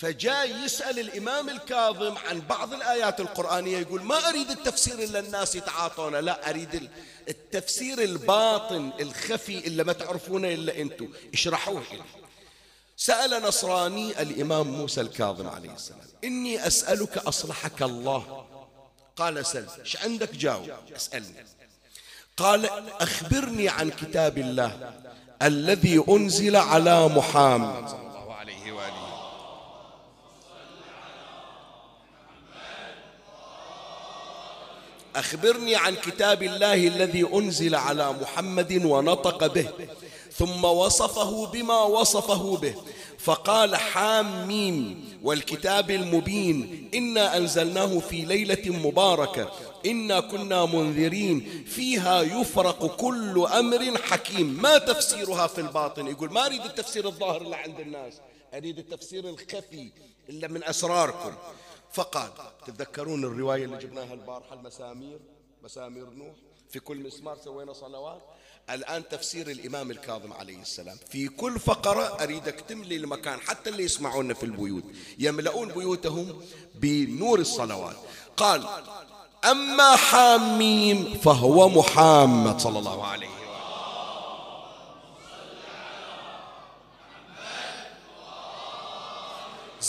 فجاء يسأل الإمام الكاظم عن بعض الآيات القرآنية يقول ما أريد التفسير إلا الناس يتعاطونه لا أريد التفسير الباطن الخفي إلا ما تعرفونه إلا أنتم. اشرحوه لي. سأل نصراني الإمام موسى الكاظم عليه السلام إني أسألك أصلحك الله. قال سل إيش عندك جاوب؟ أسألني. قال أخبرني عن كتاب الله الذي أنزل على محمد صلى الله عليه وآله أخبرني عن كتاب الله الذي أنزل على محمد ونطق به ثم وصفه بما وصفه به فقال حاميم والكتاب المبين إنا أنزلناه في ليلة مباركة إنا كنا منذرين فيها يفرق كل أمر حكيم. ما تفسيرها في الباطن؟ يقول ما أريد التفسير الظاهر اللي عند الناس أريد التفسير الخفي إلا من أسراركم. فقال تتذكرون الرواية اللي جبناها البارحة المسامير مسامير نوح؟ في كل مسمار سوينا صلوات الآن تفسير الإمام الكاظم عليه السلام. في كل فقرة أريدك تملي المكان حتى اللي يسمعون في البيوت. يملؤون بيوتهم بنور الصلوات. قال أما حاميم فهو محمد صلى الله عليه وسلم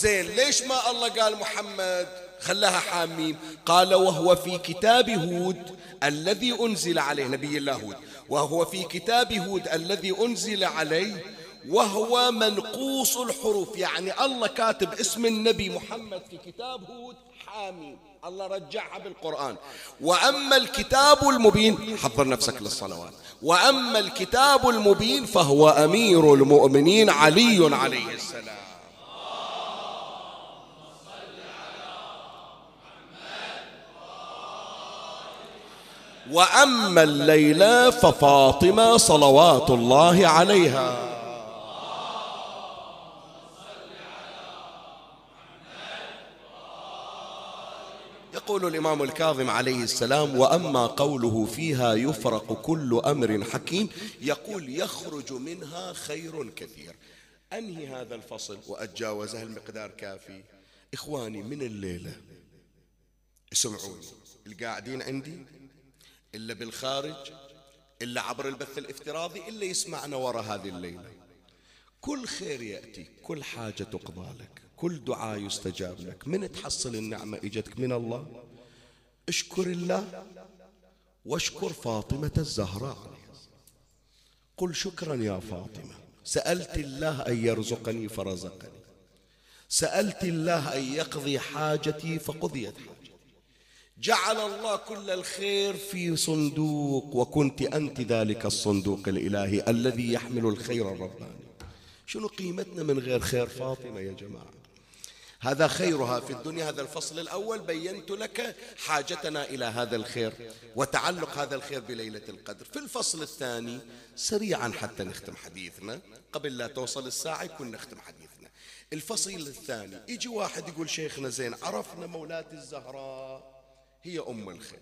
زين ليش ما الله قال محمد؟ خلاها حاميم. قال وهو في كتاب هود الذي أنزل عليه نبي الله هود. وهو في كتاب هود الذي أنزل عليه وهو منقوص الحروف. يعني الله كاتب اسم النبي محمد في كتاب هود حاميم. الله رجعها بالقرآن. وأما الكتاب المبين حضر نفسك للصلوات. وأما الكتاب المبين فهو أمير المؤمنين علي عليه السلام. وأما الليلة ففاطمة صلوات الله عليها. يقول الإمام الكاظم عليه السلام وأما قوله فيها يفرق كل أمر حكيم يقول يخرج منها خير كثير. أنهي هذا الفصل؟ وأتجاوزه المقدار كافي. إخواني من الليلة؟ اسمعوني. القاعدين عندي؟ إلا بالخارج إلا عبر البث الافتراضي إلا يسمعنا وراء هذه الليلة. كل خير يأتي كل حاجة تقضى لك كل دعاء يستجاب لك. من تحصل النعمة إجتك من الله؟ اشكر الله واشكر فاطمة الزهراء. قل شكرا يا فاطمة. سألت الله أن يرزقني فرزقني. سألت الله أن يقضي حاجتي فقضيت حاجتي. جعل الله كل الخير في صندوق وكنت أنت ذلك الصندوق الإلهي الذي يحمل الخير الرباني. شنو قيمتنا من غير خير فاطمة يا جماعة؟ هذا خيرها في الدنيا هذا الفصل الأول بينت لك حاجتنا إلى هذا الخير وتعلق هذا الخير بليلة القدر. في الفصل الثاني سريعا حتى نختم حديثنا. قبل لا توصل الساعة يكون نختم حديثنا. الفصل الثاني يجي واحد يقول شيخنا زين عرفنا مولاة الزهراء. هي أم الخير.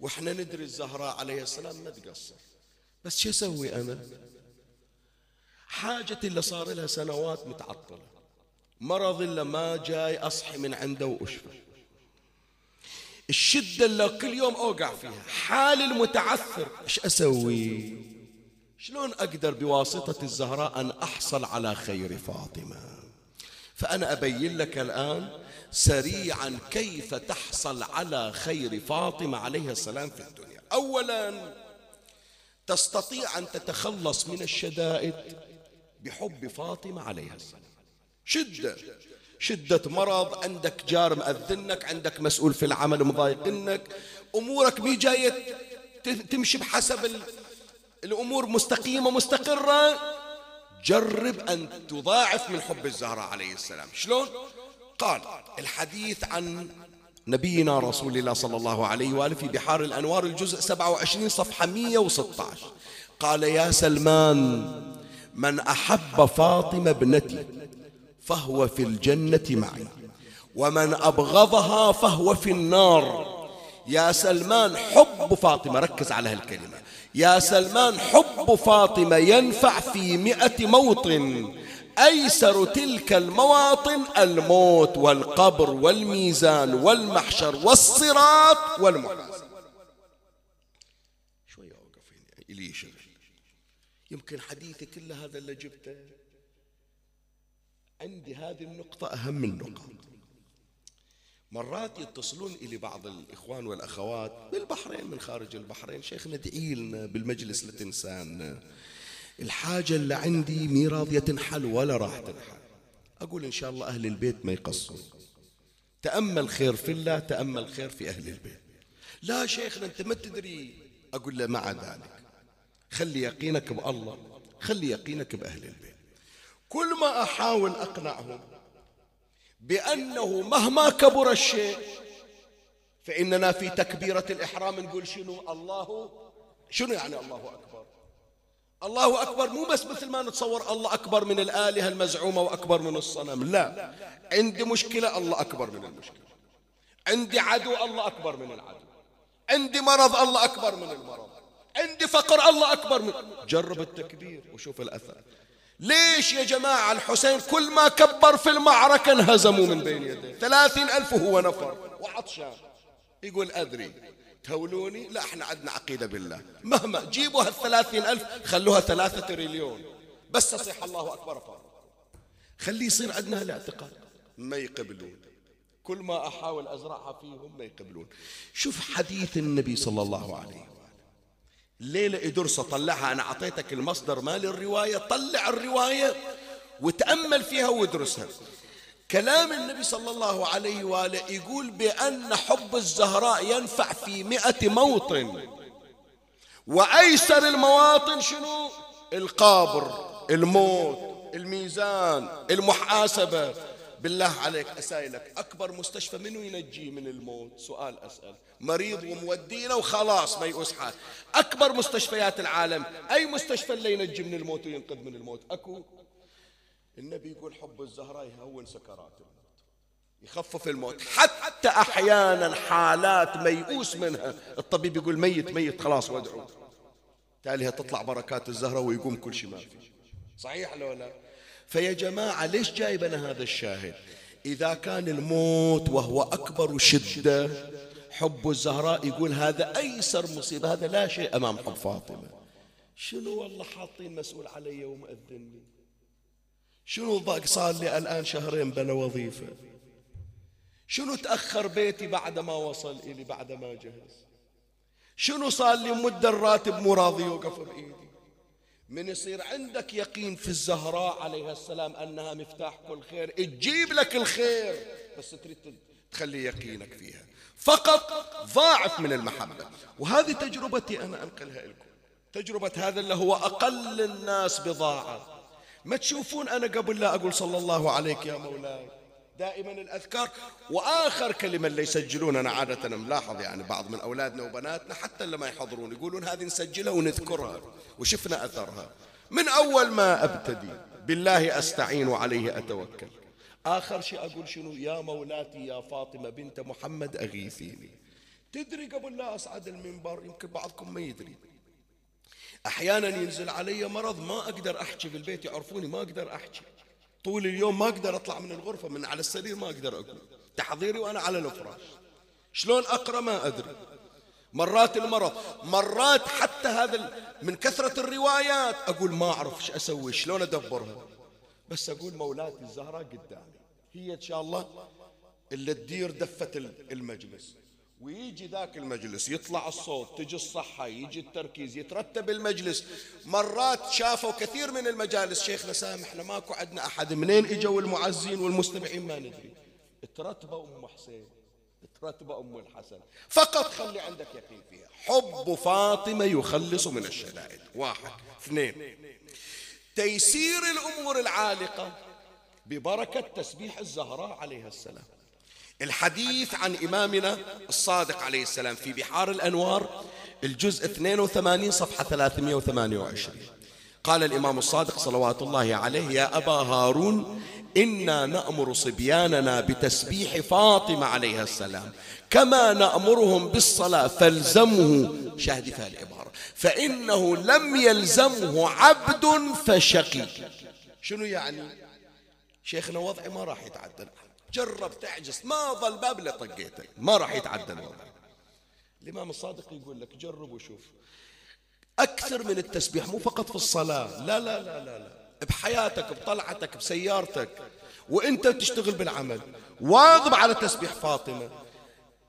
وإحنا ندري الزهراء عليه السلام ما تقصر. بس شو أسوي أنا؟ حاجتي اللي صار لها سنوات متعطلة. مرض إلا ما جاي أصحي من عنده وأشفى. الشدة اللي كل يوم أوقع فيها حالي المتعثر. إيش أسوي؟ شلون أقدر بواسطة الزهراء أن أحصل على خير فاطمة؟ فأنا أبين لك الآن سريعا كيف تحصل على خير فاطمة عليه السلام في الدنيا. أولا تستطيع أن تتخلص من الشدائد بحب فاطمة عليها السلام. شدة شدة مرض عندك جار مأذنك عندك مسؤول في العمل مضايقنك أمورك مي جاية تمشي بحسب الأمور مستقيمة مستقرة. جرب أن تضاعف من حب الزهراء عليه السلام. شلون؟ قال الحديث عن نبينا رسول الله صلى الله عليه وآله في بحار الأنوار الجزء 27 صفحة 116 قال يا سلمان من أحب فاطمة ابنتي فهو في الجنة معي ومن أبغضها فهو في النار. يا سلمان حب فاطمة. ركز على هالكلمة. يا سلمان حب فاطمة ينفع في مئة موطن. أيسر تلك المواطن الموت والقبر والميزان والمحشر والصراط والمحاسبة شوية أوقف هنا يمكن حديثي كل هذا اللي جبته. عندي هذه النقطة أهم النقط مرات يتصلون إلي بعض الإخوان والأخوات بالبحرين من خارج البحرين. شيخنا ادعي لنا بالمجلس لا تنسانا. الحاجة اللي عندي مي راضية تنحل ولا راح تنحل أقول إن شاء الله أهل البيت ما يقصرون تأمل خير في الله تأمل خير في أهل البيت. لا شيخنا أنت ما تدري. أقول له مع ذلك. خلي يقينك بألله. خلي يقينك بأهل البيت. كل ما أحاول أقنعهم بأنه مهما كبر الشيء فإننا في تكبيرة الإحرام نقول شنو؟ الله شنو يعني الله أكبر؟ الله أكبر. مو بس مثل ما نتصور الله أكبر من الآلهة المزعومة وأكبر من الصنم. لا. عندي مشكلة الله أكبر من المشكلة. عندي عدو الله أكبر من العدو. عندي مرض الله أكبر من المرض. عندي فقر الله أكبر من جرب التكبير وشوف الأثر. ليش يا جماعة الحسين كل ما كبر في المعركة انهزموا من بين يديه؟ ثلاثين ألف وهو نفر. وعطشان. يقول أدري. تهولوني لا إحنا عندنا عقيدة بالله. مهما جيبوا هالثلاثين ألف خلوها ثلاثة تريليون. بس تصيح الله أكبر فارغ خليه يصير عندنا الاعتقاد ما يقبلون. كل ما أحاول أزرعها فيهم ما يقبلون. شوف حديث النبي صلى الله عليه وسلم. ليلة إدرسة طلعها أنا أعطيتك المصدر مال الرواية طلع الرواية وتأمل فيها وادرسها. كلام النبي صلى الله عليه وآله يقول بأن حب الزهراء ينفع في مئة موطن. وأيسر المواطن شنو؟ القابر الموت الميزان المحاسبة. بالله عليك أسائلك أكبر مستشفى منو ينجيه من الموت؟ سؤال أسأل. مريض ومودينه وخلاص ما يؤس حال. أكبر مستشفيات العالم. أي مستشفى اللي ينجي من الموت وينقذ من الموت؟ أكو. النبي يقول حب الزهراء يهون سكرات الموت يخفف الموت. حتى أحيانا حالات ميؤوس منها. الطبيب يقول ميت ميت خلاص وادعوا تالي تطلع بركات الزهرة ويقوم كل شيء ما صحيح لو لا؟ فيا جماعة ليش جايبنا هذا الشاهد؟ إذا كان الموت وهو أكبر شدة حب الزهراء يقول هذا أيسر مصيبة. هذا لا شيء أمام حب فاطمة. شنو والله حاطين مسؤول علي ومأذني شنو ضاق صار لي الآن شهرين بلا وظيفة؟ شنو تأخر بيتي بعد ما وصل إلي بعد ما جهز؟ شنو صار لي مدة الراتب مو راضي يوقف بإيدي؟ من يصير عندك يقين في الزهراء عليها السلام أنها مفتاح كل خير تجيب لك الخير بس تريد تخلي يقينك فيها. فقط ضاعف من المحبة. وهذه تجربتي أنا أنقلها لكم تجربة هذا اللي هو أقل الناس بضاعة. ما تشوفون أنا قبل لا أقول صلى الله عليك يا مولاي. دائما الأذكار وآخر كلمة اللي يسجلون أنا عادة ملاحظ يعني بعض من أولادنا وبناتنا حتى اللي ما يحضرون يقولون هذه نسجلها ونذكرها. وشفنا أثرها. من أول ما أبتدي بالله أستعين وعليه أتوكل. آخر شيء أقول شنو؟ يا مولاتي يا فاطمة بنت محمد أغيثيني. تدري قبل لا أصعد المنبر يمكن بعضكم ما يدري. أحيانا ينزل علي مرض ما أقدر أحكي في البيت يعرفوني ما أقدر أحكي. طول اليوم ما أقدر أطلع من الغرفة من على السرير ما أقدر أقوم. تحضيري وأنا على الفراش شلون أقرأ ما أدري. مرات المرض مرات حتى هذا من كثرة الروايات. أقول ما أعرف إيش أسوي شلون أدبرها بس أقول مولاتي الزهراء قدامي. هي إن شاء الله اللي تدير دفة المجلس. ويجي ذاك المجلس يطلع الصوت تجي الصحة يجي التركيز يترتب المجلس. مرات شافوا كثير من المجالس شيخنا سامحنا ماكو عندنا أحد منين إجوا المعزين والمستمعين؟ ما ندري. ترتبة أم حسين ترتبة أم الحسن. فقط خلي عندك يقين فيها. حب فاطمة يخلص من الشدائد. واحد. اثنين. تيسير الأمور العالقة ببركة تسبيح الزهراء عليها السلام. الحديث عن إمامنا الصادق عليه السلام في بحار الأنوار الجزء 82 صفحة 328 قال الإمام الصادق صلوات الله عليه يا أبا هارون إنا نأمر صبياننا بتسبيح فاطمة عليها السلام. كما نأمرهم بالصلاة فالزمه. شاهد في العبارة. فإنه لم يلزمه عبد فشقي شنو يعني؟ شيخنا وضعي ما راح يتعدل. جرب تعجز. ما ظل باب اللي طقيته. ما راح يتعدل وضعي الإمام الصادق يقول لك جرب وشوف. أكثر من التسبيح مو فقط في الصلاة. لا لا لا لا, لا. بحياتك بطلعتك بسيارتك. وإنت تشتغل بالعمل. واظب على تسبيح فاطمة.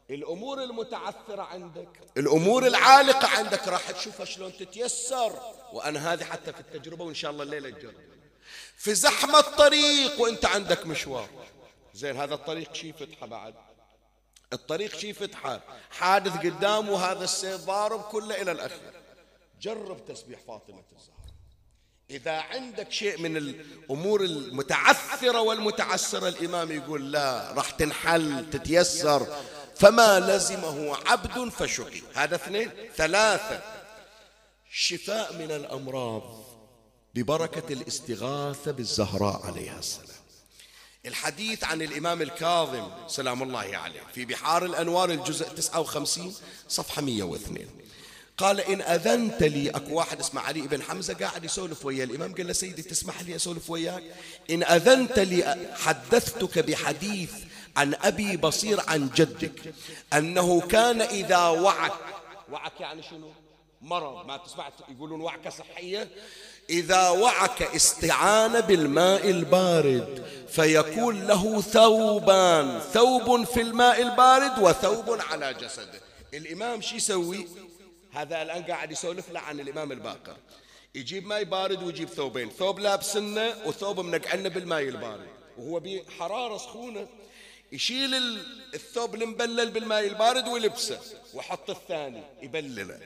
الأمور المتعثرة عندك الأمور العالقة عندك راح تشوفها شلون تتيسر. وأنا هذه حتى في التجربة وإن شاء الله الليلة تجرب في زحمة الطريق وإنت عندك مشوار. زين هذا الطريق شي فتحة بعد؟ الطريق شي فتحة حادث قدام وهذا السيف ضارب كله إلى الأخير. جرب تسبيح فاطمة الزهراء إذا عندك شيء من الأمور المتعثرة والمتعسرة الإمام يقول لا راح تنحل تتيسر. فما لزمه عبد فشقي هذا اثنين. ثلاثة شفاء من الأمراض ببركة الاستغاثة بالزهراء عليها السلام. الحديث عن الإمام الكاظم سلام الله عليه في بحار الأنوار الجزء 59 صفحة 102 قال إن أذنت لي أكو واحد اسمه علي بن حمزة قاعد يسولف ويا الإمام قال له سيدي تسمح لي أسولف وياك؟ إن أذنت لي حدثتك بحديث عن أبي بصير عن جدك أنه كان إذا وعك وعك يعني شنو؟ مرض ما تسمع يقولون وعكة صحية إذا وعك استعان بالماء البارد فيكون له ثوبان ثوب في الماء البارد وثوب على جسده. الإمام شو يسوي؟ هذا الآن قاعد يسولف له عن الإمام الباقر. يجيب ماء بارد ويجيب ثوبين. ثوب لابسنه وثوب منقعنه بالماء البارد. وهو بحرارة سخونة يشيل الثوب المبلل بالماء البارد ويلبسه وحط الثاني يبلله.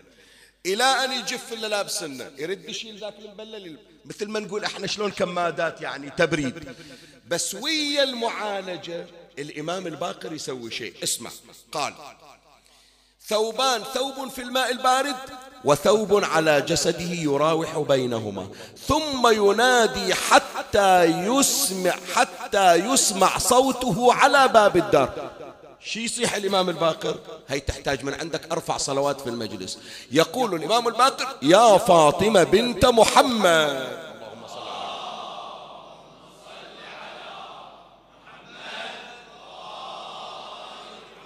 إلى أن يجف اللي لابسنه. يرد يشيل ذاك المبلل مثل ما نقول إحنا شلون كمادات يعني تبريد. بس ويا المعالجة الإمام الباقر يسوي شيء. اسمع. قال ثوبان ثوب في الماء البارد وثوب على جسده يراوح بينهما. ثم ينادي حتى يسمع حتى يسمع صوته على باب الدار. شي يصيح الإمام الباقر؟ هي تحتاج من عندك أرفع صلوات في المجلس. يقول الإمام الباقر يا فاطمة بنت محمد.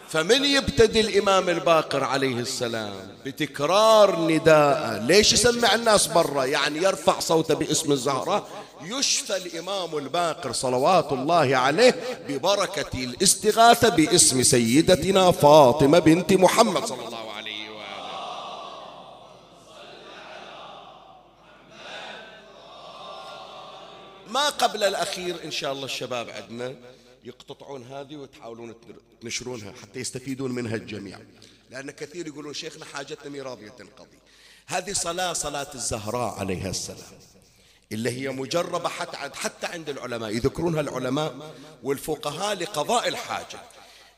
فمن يبتدي الإمام الباقر عليه السلام بتكرار نداء ليش يسمع الناس برا؟ يعني يرفع صوته باسم الزهراء يشفى الإمام الباقر صلوات الله عليه ببركة الاستغاثة باسم سيدتنا فاطمة بنت محمد صلى الله عليه وآله. ما قبل الأخير إن شاء الله الشباب عندنا يقتطعون هذه وتحاولون تنشرونها حتى يستفيدون منها الجميع. لأن كثير يقولون شيخنا حاجتنا ميراضية تنقضي هذه صلاة صلاة الزهراء عليها السلام. اللي هي مجربة حتى عند, العلماء يذكرونها العلماء والفقهاء لقضاء الحاجة.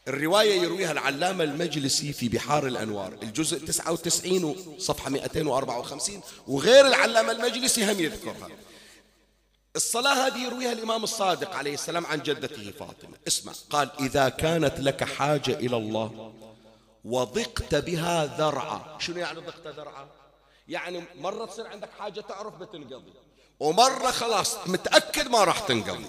الرواية يرويها العلامة المجلسي في بحار الأنوار الجزء 99 صفحة 254 وغير العلامة المجلسي هم يذكرها. الصلاة هذه يرويها الإمام الصادق عليه السلام عن جدته فاطمة. اسمع قال إذا كانت لك حاجة إلى الله وضقت بها ذرعا. شنو يعني ضقت ذرعا؟ يعني مرة تصير عندك حاجة تعرف بتنقضي. ومرة خلاص متأكد ما راح تنقضي.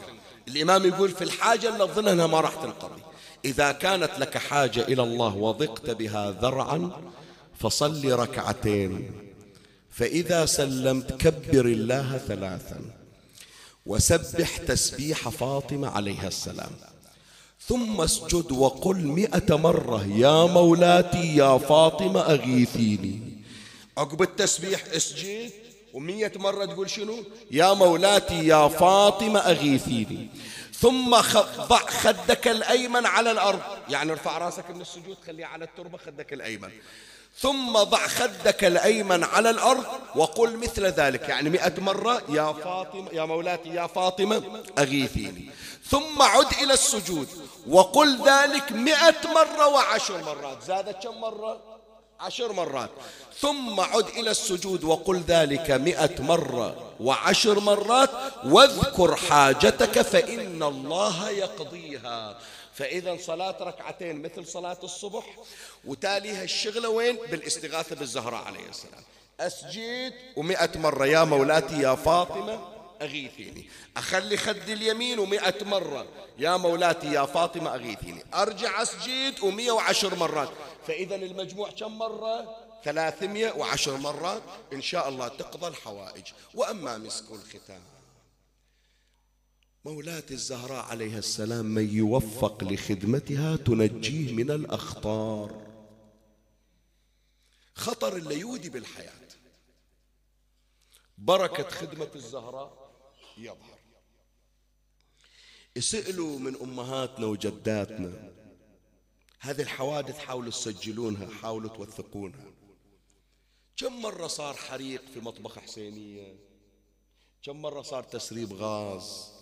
الإمام يقول في الحاجة اللي تظن أنها ما راح تنقضي. إذا كانت لك حاجة إلى الله وضقت بها ذرعا فصل ركعتين. فإذا سلمت كبر الله ثلاثا. وسبح تسبيح فاطمة عليها السلام. ثم اسجد وقل مئة مرة يا مولاتي يا فاطمة أغيثيني. عقب التسبيح اسجد. ومية مرة تقول شنو؟ يا مولاتي يا فاطمة أغيثيني ثم ضع خدك الأيمن على الأرض. يعني ارفع رأسك من السجود خليه على التربة خدك الأيمن. ثم ضع خدك الأيمن على الأرض وقل مثل ذلك. يعني مئة مرة يا فاطمة يا مولاتي يا فاطمة أغيثيني ثم عد إلى السجود وقل ذلك مئة مرة وعشر مرات. زادت كم مرة؟ عشر مرات. ثم عد إلى السجود وقل ذلك مئة مرة وعشر مرات واذكر حاجتك فإن الله يقضيها. فإذا صلاة ركعتين مثل صلاة الصبح وتاليها الشغلة وين؟ بالاستغاثة بالزهراء عليه السلام. أسجد ومئة مرة. يا مولاتي يا فاطمة أغيثيني. أخلي خدي اليمين ومئة مرة. يا مولاتي يا فاطمة أغيثيني. أرجع أسجد ومئة وعشر مرات. فإذا المجموع كم مرة؟ ثلاثمائة وعشر مرات. إن شاء الله تقضى الحوائج. وأما مسك الختام. مولاتي الزهراء عليها السلام من يوفق لخدمتها تنجيه من الأخطار. خطر اللي يودي بالحياة. بركة خدمة الزهراء. يظهر. اسألوا من أمهاتنا وجداتنا هذه الحوادث حاولوا تسجلونها حاولوا توثقونها. كم مرة صار حريق في مطبخ حسينية؟ كم مرة صار تسريب غاز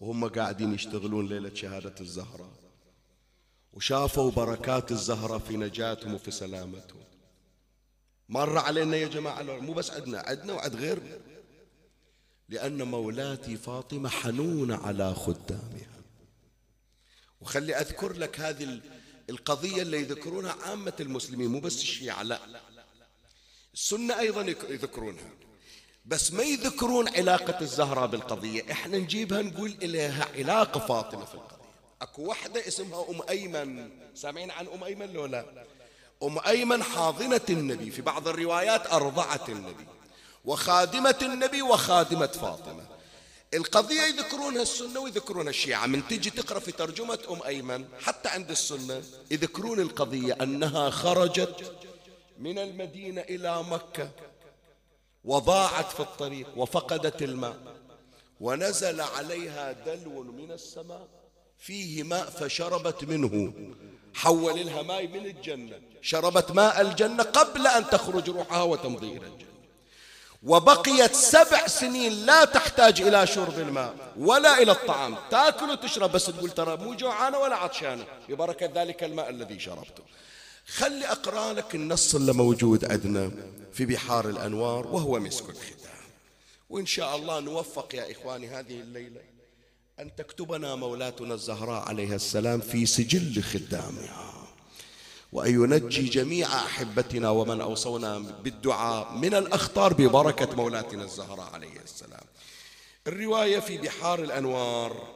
وهم قاعدين يشتغلون ليلة شهادة الزهرة؟ وشافوا بركات الزهرة في نجاتهم وفي سلامتهم. مر علينا يا جماعة مو بس عندنا عندنا وعد غيرنا. لأن مولاتي فاطمة حنونة على خدامها. وخلي أذكر لك هذه القضية اللي يذكرونها عامة المسلمين مو بس الشيعة لا. السنة أيضا يذكرونها. بس ما يذكرون علاقة الزهراء بالقضية. إحنا نجيبها نقول إليها علاقة فاطمة في القضية. أكو وحدة اسمها أم أيمن. سامعين عن أم أيمن لو لا؟ أم أيمن حاضنة النبي. في بعض الروايات ارضعت النبي. وخادمة النبي وخادمة فاطمة. القضية يذكرونها السنة ويذكرونها الشيعة. من تجي تقرأ في ترجمة أم أيمن حتى عند السنة يذكرون القضية أنها خرجت من المدينة إلى مكة وضاعت في الطريق وفقدت الماء ونزل عليها دلو من السماء فيه ماء فشربت منه. حول لها ماء من الجنة. شربت ماء الجنة قبل أن تخرج روحها وتمضي إلى الجنة. وبقيت سبع سنين لا تحتاج إلى شرب الماء ولا إلى الطعام. تاكل وتشرب بس تقول ترى مو جوعانة ولا عطشانة. ببركة ذلك الماء الذي شربته. خلي أقرأ لك النص اللي موجود عندنا في بحار الأنوار وهو مسك الختام. وإن شاء الله نوفق يا إخواني هذه الليلة أن تكتبنا مولاتنا الزهراء عليها السلام في سجل خدامها وأن ينجي جميع أحبتنا ومن أوصونا بالدعاء من الأخطار ببركة مولاتنا الزهراء عليه السلام. الرواية في بحار الأنوار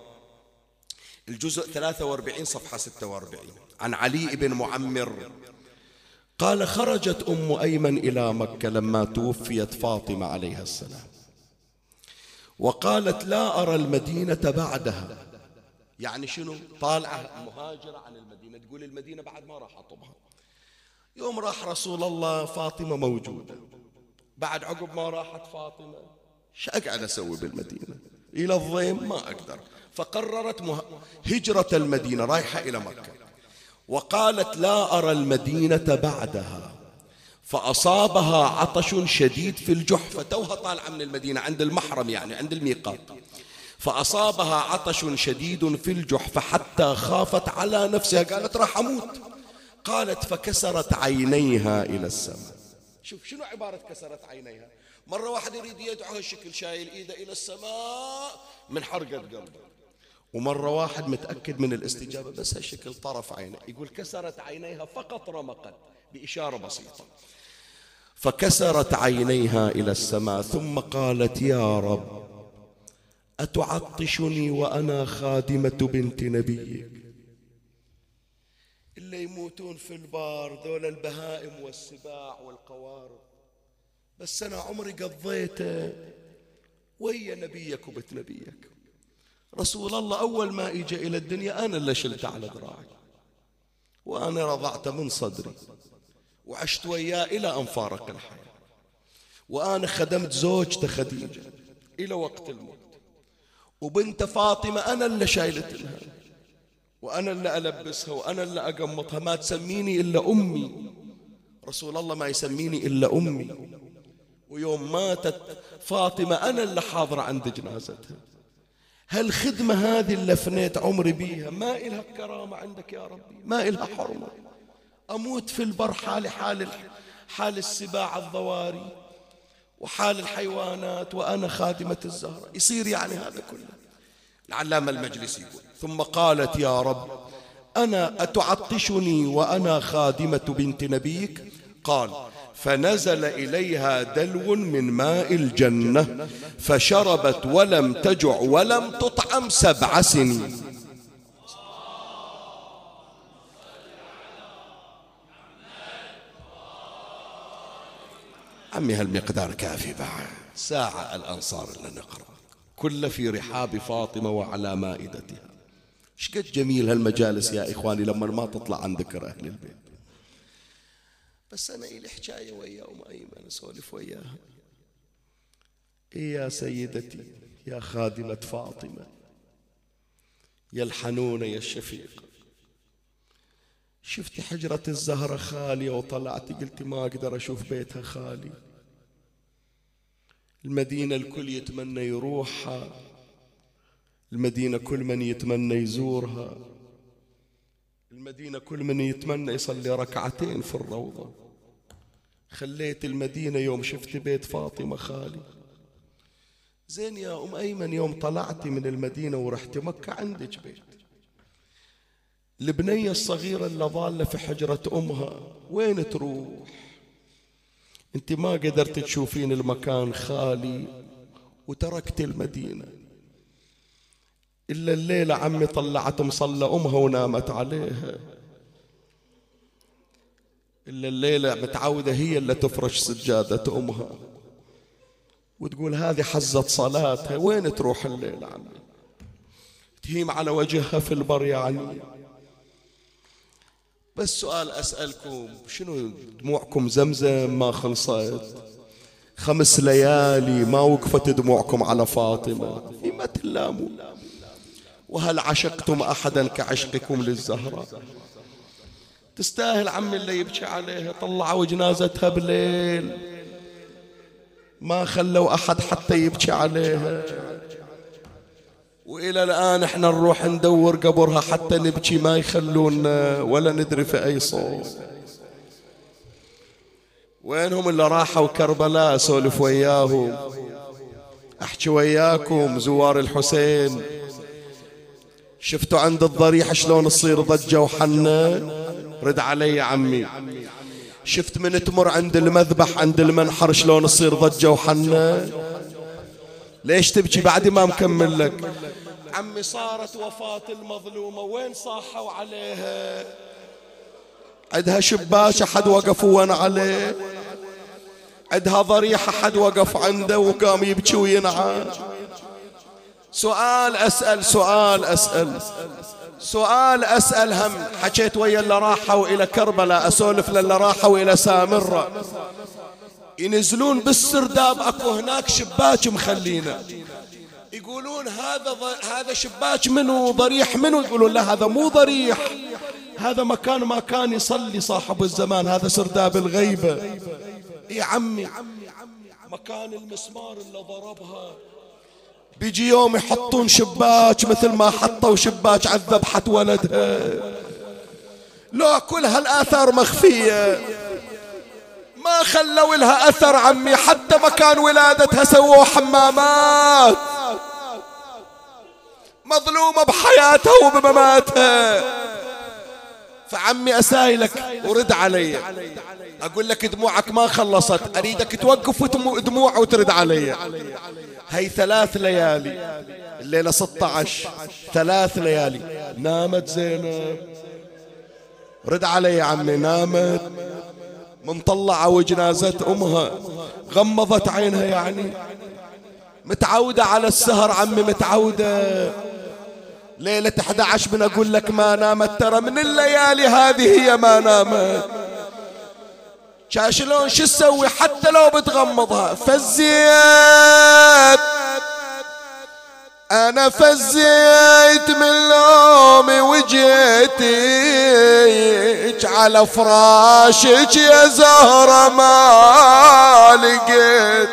الجزء 43 صفحة 46 عن علي بن معمر. قال خرجت أم أيمن إلى مكة لما توفيت فاطمة عليها السلام. وقالت لا أرى المدينة بعدها. يعني شنو؟ طالعة مهاجرة عن المدينة. تقول المدينة بعد ما راح أطبها. يوم راح رسول الله فاطمة موجودة. بعد عقب ما راحت فاطمة شو أقعد أسوي بالمدينة؟ إلى الضيم ما أقدر. فقررت مه... هجرة المدينة رايحة إلى مكة. وقالت لا أرى المدينة بعدها. فأصابها عطش شديد في الجحفة. توها طالعة من المدينة عند المحرم يعني عند الميقات. فأصابها عطش شديد في الجحفة حتى خافت على نفسها. قالت راح أموت. قالت فكسرت عينيها إلى السماء. شوف شنو عبارة كسرت عينيها؟ مرة واحد يريد يدعو هالشكل شايل إيده إلى السماء من حرقة قلبه. ومرة واحد متأكد من الاستجابة بس هالشكل طرف عينه. يقول كسرت عينيها فقط رمقت بإشارة بسيطة. فكسرت عينيها إلى السماء ثم قالت يا رب أتعطشني وأنا خادمة بنت نبيك؟ اللي يموتون في البار ذول البهائم والسباع والقوارب بس أنا عمري قضيته ويا نبيك وبت نبيك. رسول الله أول ما إجا إلى الدنيا أنا اللي شلته على ذراعي وأنا رضعته من صدري. وعشت وياه إلى أن فارق الحياة. وأنا خدمت زوجته خديجة إلى وقت الموت. وبنت فاطمة أنا اللي شايلت لها وأنا اللي ألبسها وأنا اللي أقمطها ما تسميني إلا أمي. رسول الله ما يسميني إلا أمي. ويوم ماتت فاطمة أنا اللي حاضرة عند جنازتها. هالخدمة هذه اللي فنيت عمري بيها؟ ما إلها كرامة عندك يا ربي ما إلها حرمة. أموت في البر حالي حال حال السباع الضواري وحال الحيوانات وأنا خادمة الزهرة. يصير يعني هذا كله. العلامة المجلس يقول. ثم قالت يا رب أنا أتعطشني وأنا خادمة بنت نبيك؟ قال فنزل إليها دلو من ماء الجنة فشربت ولم تجع ولم تطعم سبع سنين. عمي هالمقدار كافي بعد ساعة الأنصار اللي نقرأ؟ كل في رحاب فاطمة وعلى مائدتها. شقد جميل هالمجالس يا إخواني لما ما تطلع عن ذكر أهل البيت. بس أنا إلي حكاية ويا أم أيمن أسولف وياها. إيه يا سيدتي يا خادمة فاطمة يا الحنونة يا الشفيقة شفتي حجرة الزهرة خالية وطلعتي قلتي ما أقدر أشوف بيتها خالي. المدينة الكل يتمنى يروحها المدينة كل من يتمنى يزورها المدينة كل من يتمنى يصلي ركعتين في الروضة. خليت المدينة يوم شفت بيت فاطمة خالي. زين يا أم أيمن يوم طلعتي من المدينة ورحت مكة عندك بيت. البنية الصغيرة اللي ظالة في حجرة أمها وين تروح؟ انت ما قدرت تشوفين المكان خالي وتركت المدينة. إلا الليلة عمي طلعت مصلى أمها ونامت عليها. إلا الليلة متعودة هي اللي تفرش سجادة أمها. وتقول هذه حزت صلاتها وين تروح الليلة عمي؟ تهيم على وجهها في البر يعني بس سؤال أسألكم شنو دموعكم زمزم ما خلصت؟ خمس ليالي ما وقفت دموعكم على فاطمة. فيما تلاموا. وهل عشقتم أحدا كعشقكم للزهرة؟ تستاهل عمي اللي يبكي عليها طلعوا جنازتها بليل ما خلوا أحد حتى يبكي عليها. وإلى الآن إحنا نروح ندور قبرها حتى نبكي ما يخلونا ولا ندري في أي صوت. وينهم اللي راحوا كربلاء أسولف وياهم. أحكي وياكم زوار الحسين. شفتوا عند الضريح شلون تصير ضجة وحنة؟ رد علي عمي. شفت من تمر عند المذبح عند المنحر شلون تصير ضجة وحنة؟ ليش تبكي بعد ما مكمل لك؟ عمي صارت وفاة المظلومة وين صاحوا عليها؟ عندها شباك أحد وقف وأنا عليه؟ عندها ضريح أحد وقف عنده وقام يبكي وينعى؟ سؤال أسأل سؤال أسأل. سؤال أسأل هم. حكيت ويا اللي راحوا إلى كربلاء أسولف للي راحوا إلى سامرة. ينزلون بالسرداب أكو هناك شباك مخلينا. يقولون هذا. هذا شباك منو ضريح منو؟ يقولون لا هذا مو ضريح. هذا مكان ما كان يصلي صاحب الزمان هذا سرداب الغيبة. يا عمي مكان المسمار اللي ضربها. بيجي يوم يحطون شباك مثل ما حطوا شباك على ذبحة ولدها لو كل هالآثار مخفية. ما خلوا لها أثر عمي حتى مكان ولادتها سووا حمامات. مظلومة بحياتها وبمماتها. فعمي أسايلك ورد علي. أقول لك دموعك ما خلصت. أريدك توقف دموع وترد علي. هي ثلاث ليالي. الليلة 16 ثلاث ليالي. نامت زينب. رد علي يا عمي نامت. مطلعة وجنازة أمها غمضت عينها يعني. متعودة على السهر عمي متعودة. ليلة 11 من أقول لك ما نامت ترى من الليالي هذه هي ما نامت. شلون شو تسوي؟ حتى لو بتغمضها فزيت. أنا فزيت من لومي وجيتك على فراشك يا زهرة ما لقيت.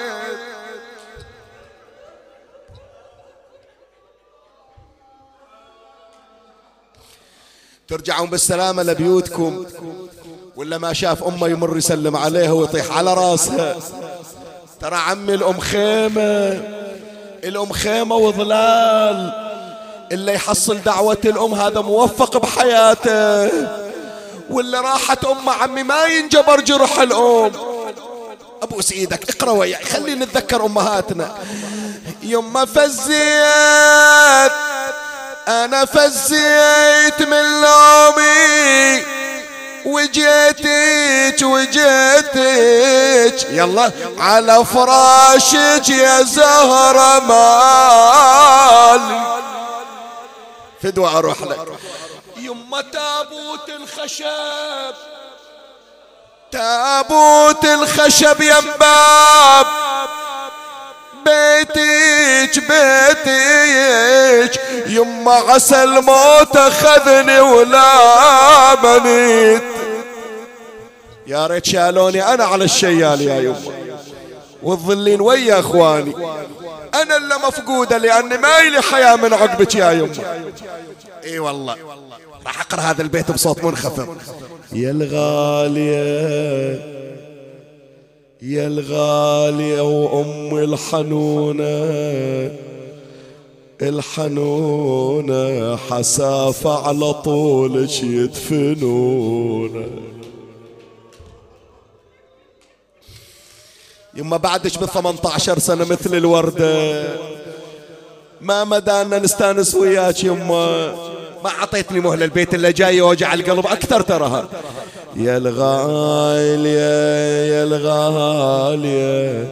ترجعون بالسلامة لبيوتكم ولا ما شاف أمه يمر يسلم عليها ويطيح على راسها؟ ترى عمي الأم خيمة. الأم خيمة وظلال. اللي يحصل دعوة الأم هذا موفق بحياته. واللي راحت امه عمي ما ينجبر جرح الأم. ابوس إيدك اقرأ وياي خلينا نتذكر أمهاتنا. يما فزيت أنا فزيت من لومي. وجيتك وجيتك. يلا على فراشك يا زهرة مالي. فدوى أروح لك. يما تابوت الخشب. تابوت الخشب ينباب بيتك بيتك يما عسى الموت أخذني ولا منيت يا ريت شالوني أنا على الشيال يا يما. والظلين ويا أخواني. أنا اللي مفقودة لأني ما لي حياة من عقبك يا يما. إي والله. راح أقرأ هذا البيت بصوت منخفض. يا الغالية. يا الغالية وأم الحنونة. الحنونة حسافة على طولك يدفنونه يما بعدش ب 18 سنة مثل الوردة. ما مدانا نستانس وياك يما. ما عطيتني مهلة البيت اللي جاي يوجع القلب أكثر تراها. يا الغالية يا الغالية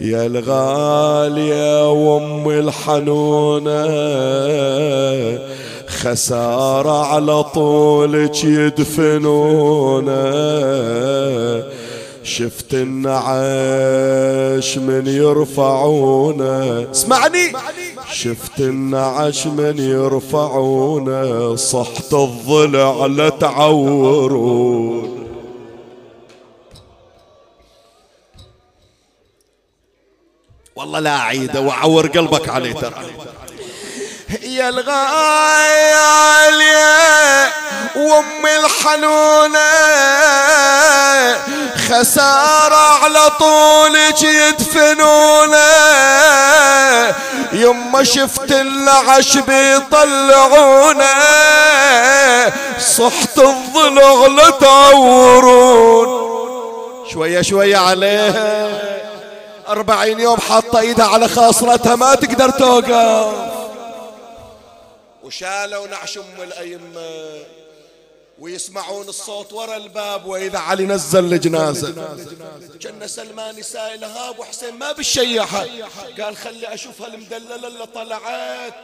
يا الغالية وأم الحنونة. خسارة على طولك يدفنونا شفت النعش من يرفعونه. اسمعني. شفت النعش من يرفعونه صحت الضلع لتعورون والله لا أعيده وأعور قلبك عليه ترى. يا الغالية وأم الحنونة. خسارة على طولك يدفنونا يما شفت العش بيطلعونا صحت الضلع لتعورون شوية شوية عليها. أربعين يوم حاطة إيدها على خاصرتها ما تقدر توقف. وشالوا نعش أم الأئمة ويسمعون الصوت ورا الباب وإذا علي نزل الجنازة. كان سلمان يسائل هاب وحسين ما بالشيحة قال خلي أشوفها المدللة اللي طلعت.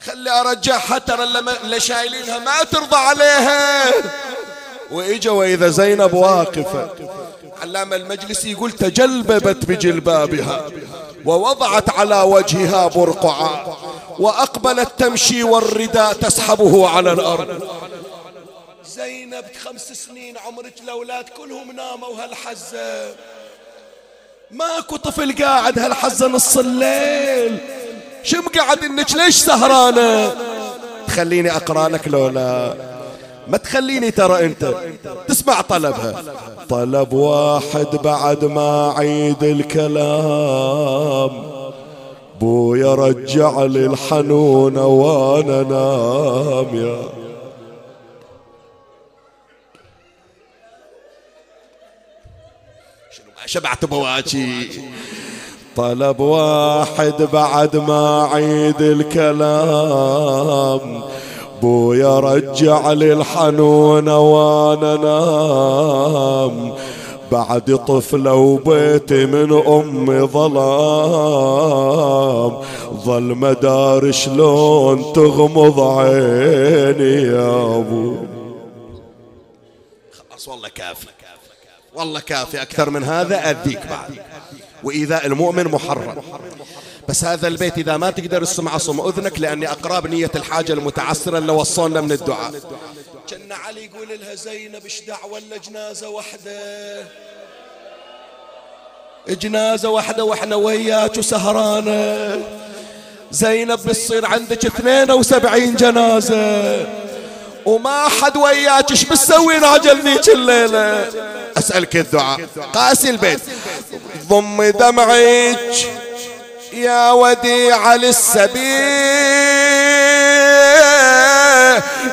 خلي أرجعها ترى اللي شايلينها ما ترضى عليها. وإجا وإذا زينب واقفة علام المجلس يقول تجلببت بجلبابها ووضعت على وجهها برقعا وأقبلت تمشي والرداء تسحبه على الأرض. زينب خمس سنين عمرك الأولاد كلهم ناموا هالحزة. ماكو طفل قاعد هالحزة نص الليل. شم قاعد إنك ليش سهرانة؟ تخليني أقرأ لك لولا. ما تخليني ترى أنت. تسمع طلبها. طلب واحد بعد ما عيد الكلام. بويا رجع لي الحنون وأنا نام يا شبعت بواجي؟ طلب واحد بعد ما عيد الكلام. بويا رجع لي الحنون وأنا نام. بعد طفلة وبيتي من أمي ظلام. ظل مدار شلون تغمض عيني يا أبو. خلاص والله كافي. والله كافي. أكثر من هذا أذيك بعد. وإيذاء المؤمن محرم. بس هذا البيت إذا ما تقدر تسمع صم أذنك لأني أقرب نية الحاجة المتعسرة اللي وصلنا من الدعاء. علي يقول لها زينب إيش دعوة ولا جنازة واحدة؟ جنازة واحدة وإحنا وياك وسهرانة. زينب بتصير عندك 72 جنازة. وما حد وياك إيش بتسوي راجل ذيك الليلة؟ أسألك الدعاء. قاسي البيت. ضم دمعك يا وديع للسبيل.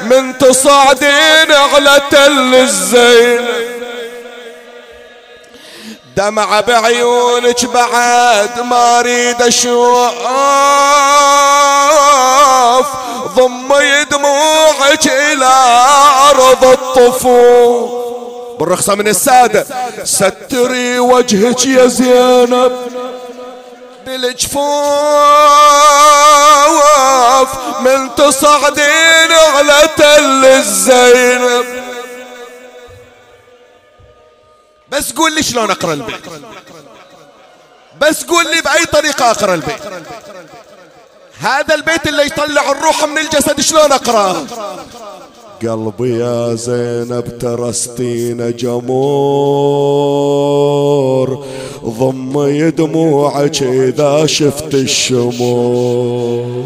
من تصعدين على تل الزين. دمع بعيونك بعد ما أريد أشوف ضمي دموعك إلى أرض الطفوف. بالرخصة من السادة ستري وجهك يا زينب. بالجفوف من تصعدين على تل الزينب بس قول لي شلون أقرأ البيت؟ بس قول لي بأي طريقة أقرأ البيت. هذا البيت اللي يطلع الروح من الجسد شلون أقرأه؟ قلبي يا زينب ترستين جمور. ضمي دموعك اذا شفت الشمور.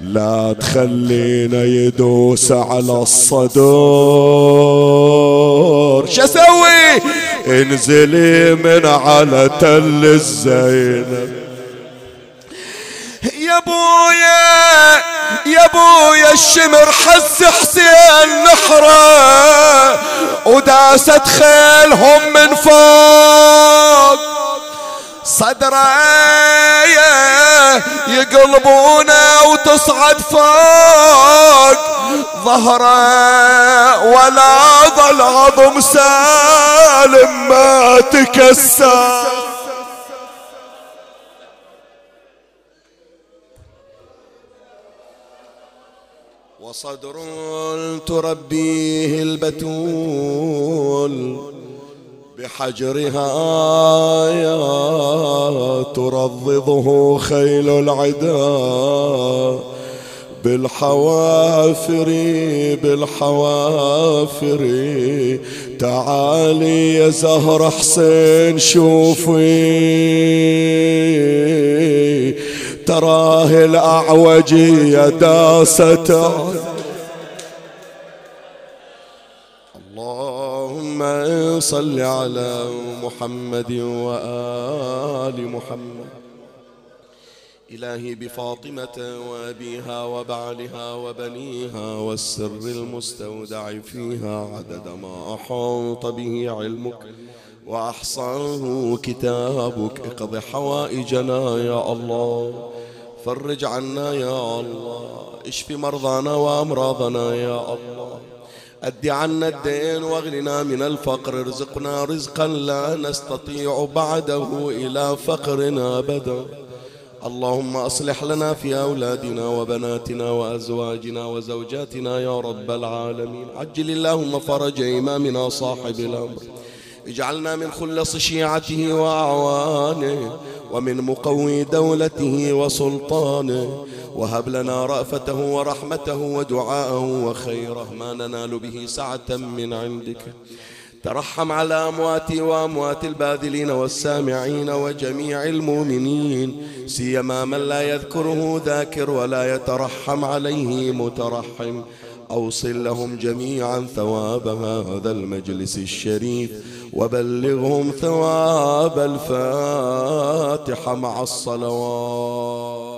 لا تخلينا يدوس على الصدور. شسوي انزلي من على تل الزينب يا بويا الشمر حس حسين نحرة وداست خيلهم من فوق. صدرة يقلبونه وتصعد فوق. ظهرة ولا ظل عظم سالم ما تكسر. وصدر تربيه البتول بحجرها يا ترضضه خيل العدا بالحوافر بالحوافر تعالي يا زهر حسين شوفي تراه الأعوجية داست اللهم صل على محمد وآل محمد. إلهي بفاطمة وأبيها وبعلها وبنيها والسر المستودع فيها عدد ما أحاط به علمك. وأحصاه كتابك. اقض حوائجنا يا الله. فرج عنا يا الله. اشف مرضانا وأمراضنا يا الله. أد عنا الدين واغننا من الفقر. ارزقنا رزقا لا نستطيع بعده إلى فقرنا أبدا. اللهم أصلح لنا في أولادنا وبناتنا وأزواجنا وزوجاتنا يا رب العالمين. عجل اللهم فرج إمامنا صاحب الأمر. اجعلنا من خلص شيعته وأعوانه ومن مقوي دولته وسلطانه. وهب لنا رأفته ورحمته ودعاءه وخيره ما ننال به سعة من عندك. ترحم على أمواتي وأموات الباذلين والسامعين وجميع المؤمنين. سيما من لا يذكره ذاكر ولا يترحم عليه مترحم. أوصل لهم جميعا ثواب هذا المجلس الشريف وبلغهم ثواب الفاتحة مع الصلوات.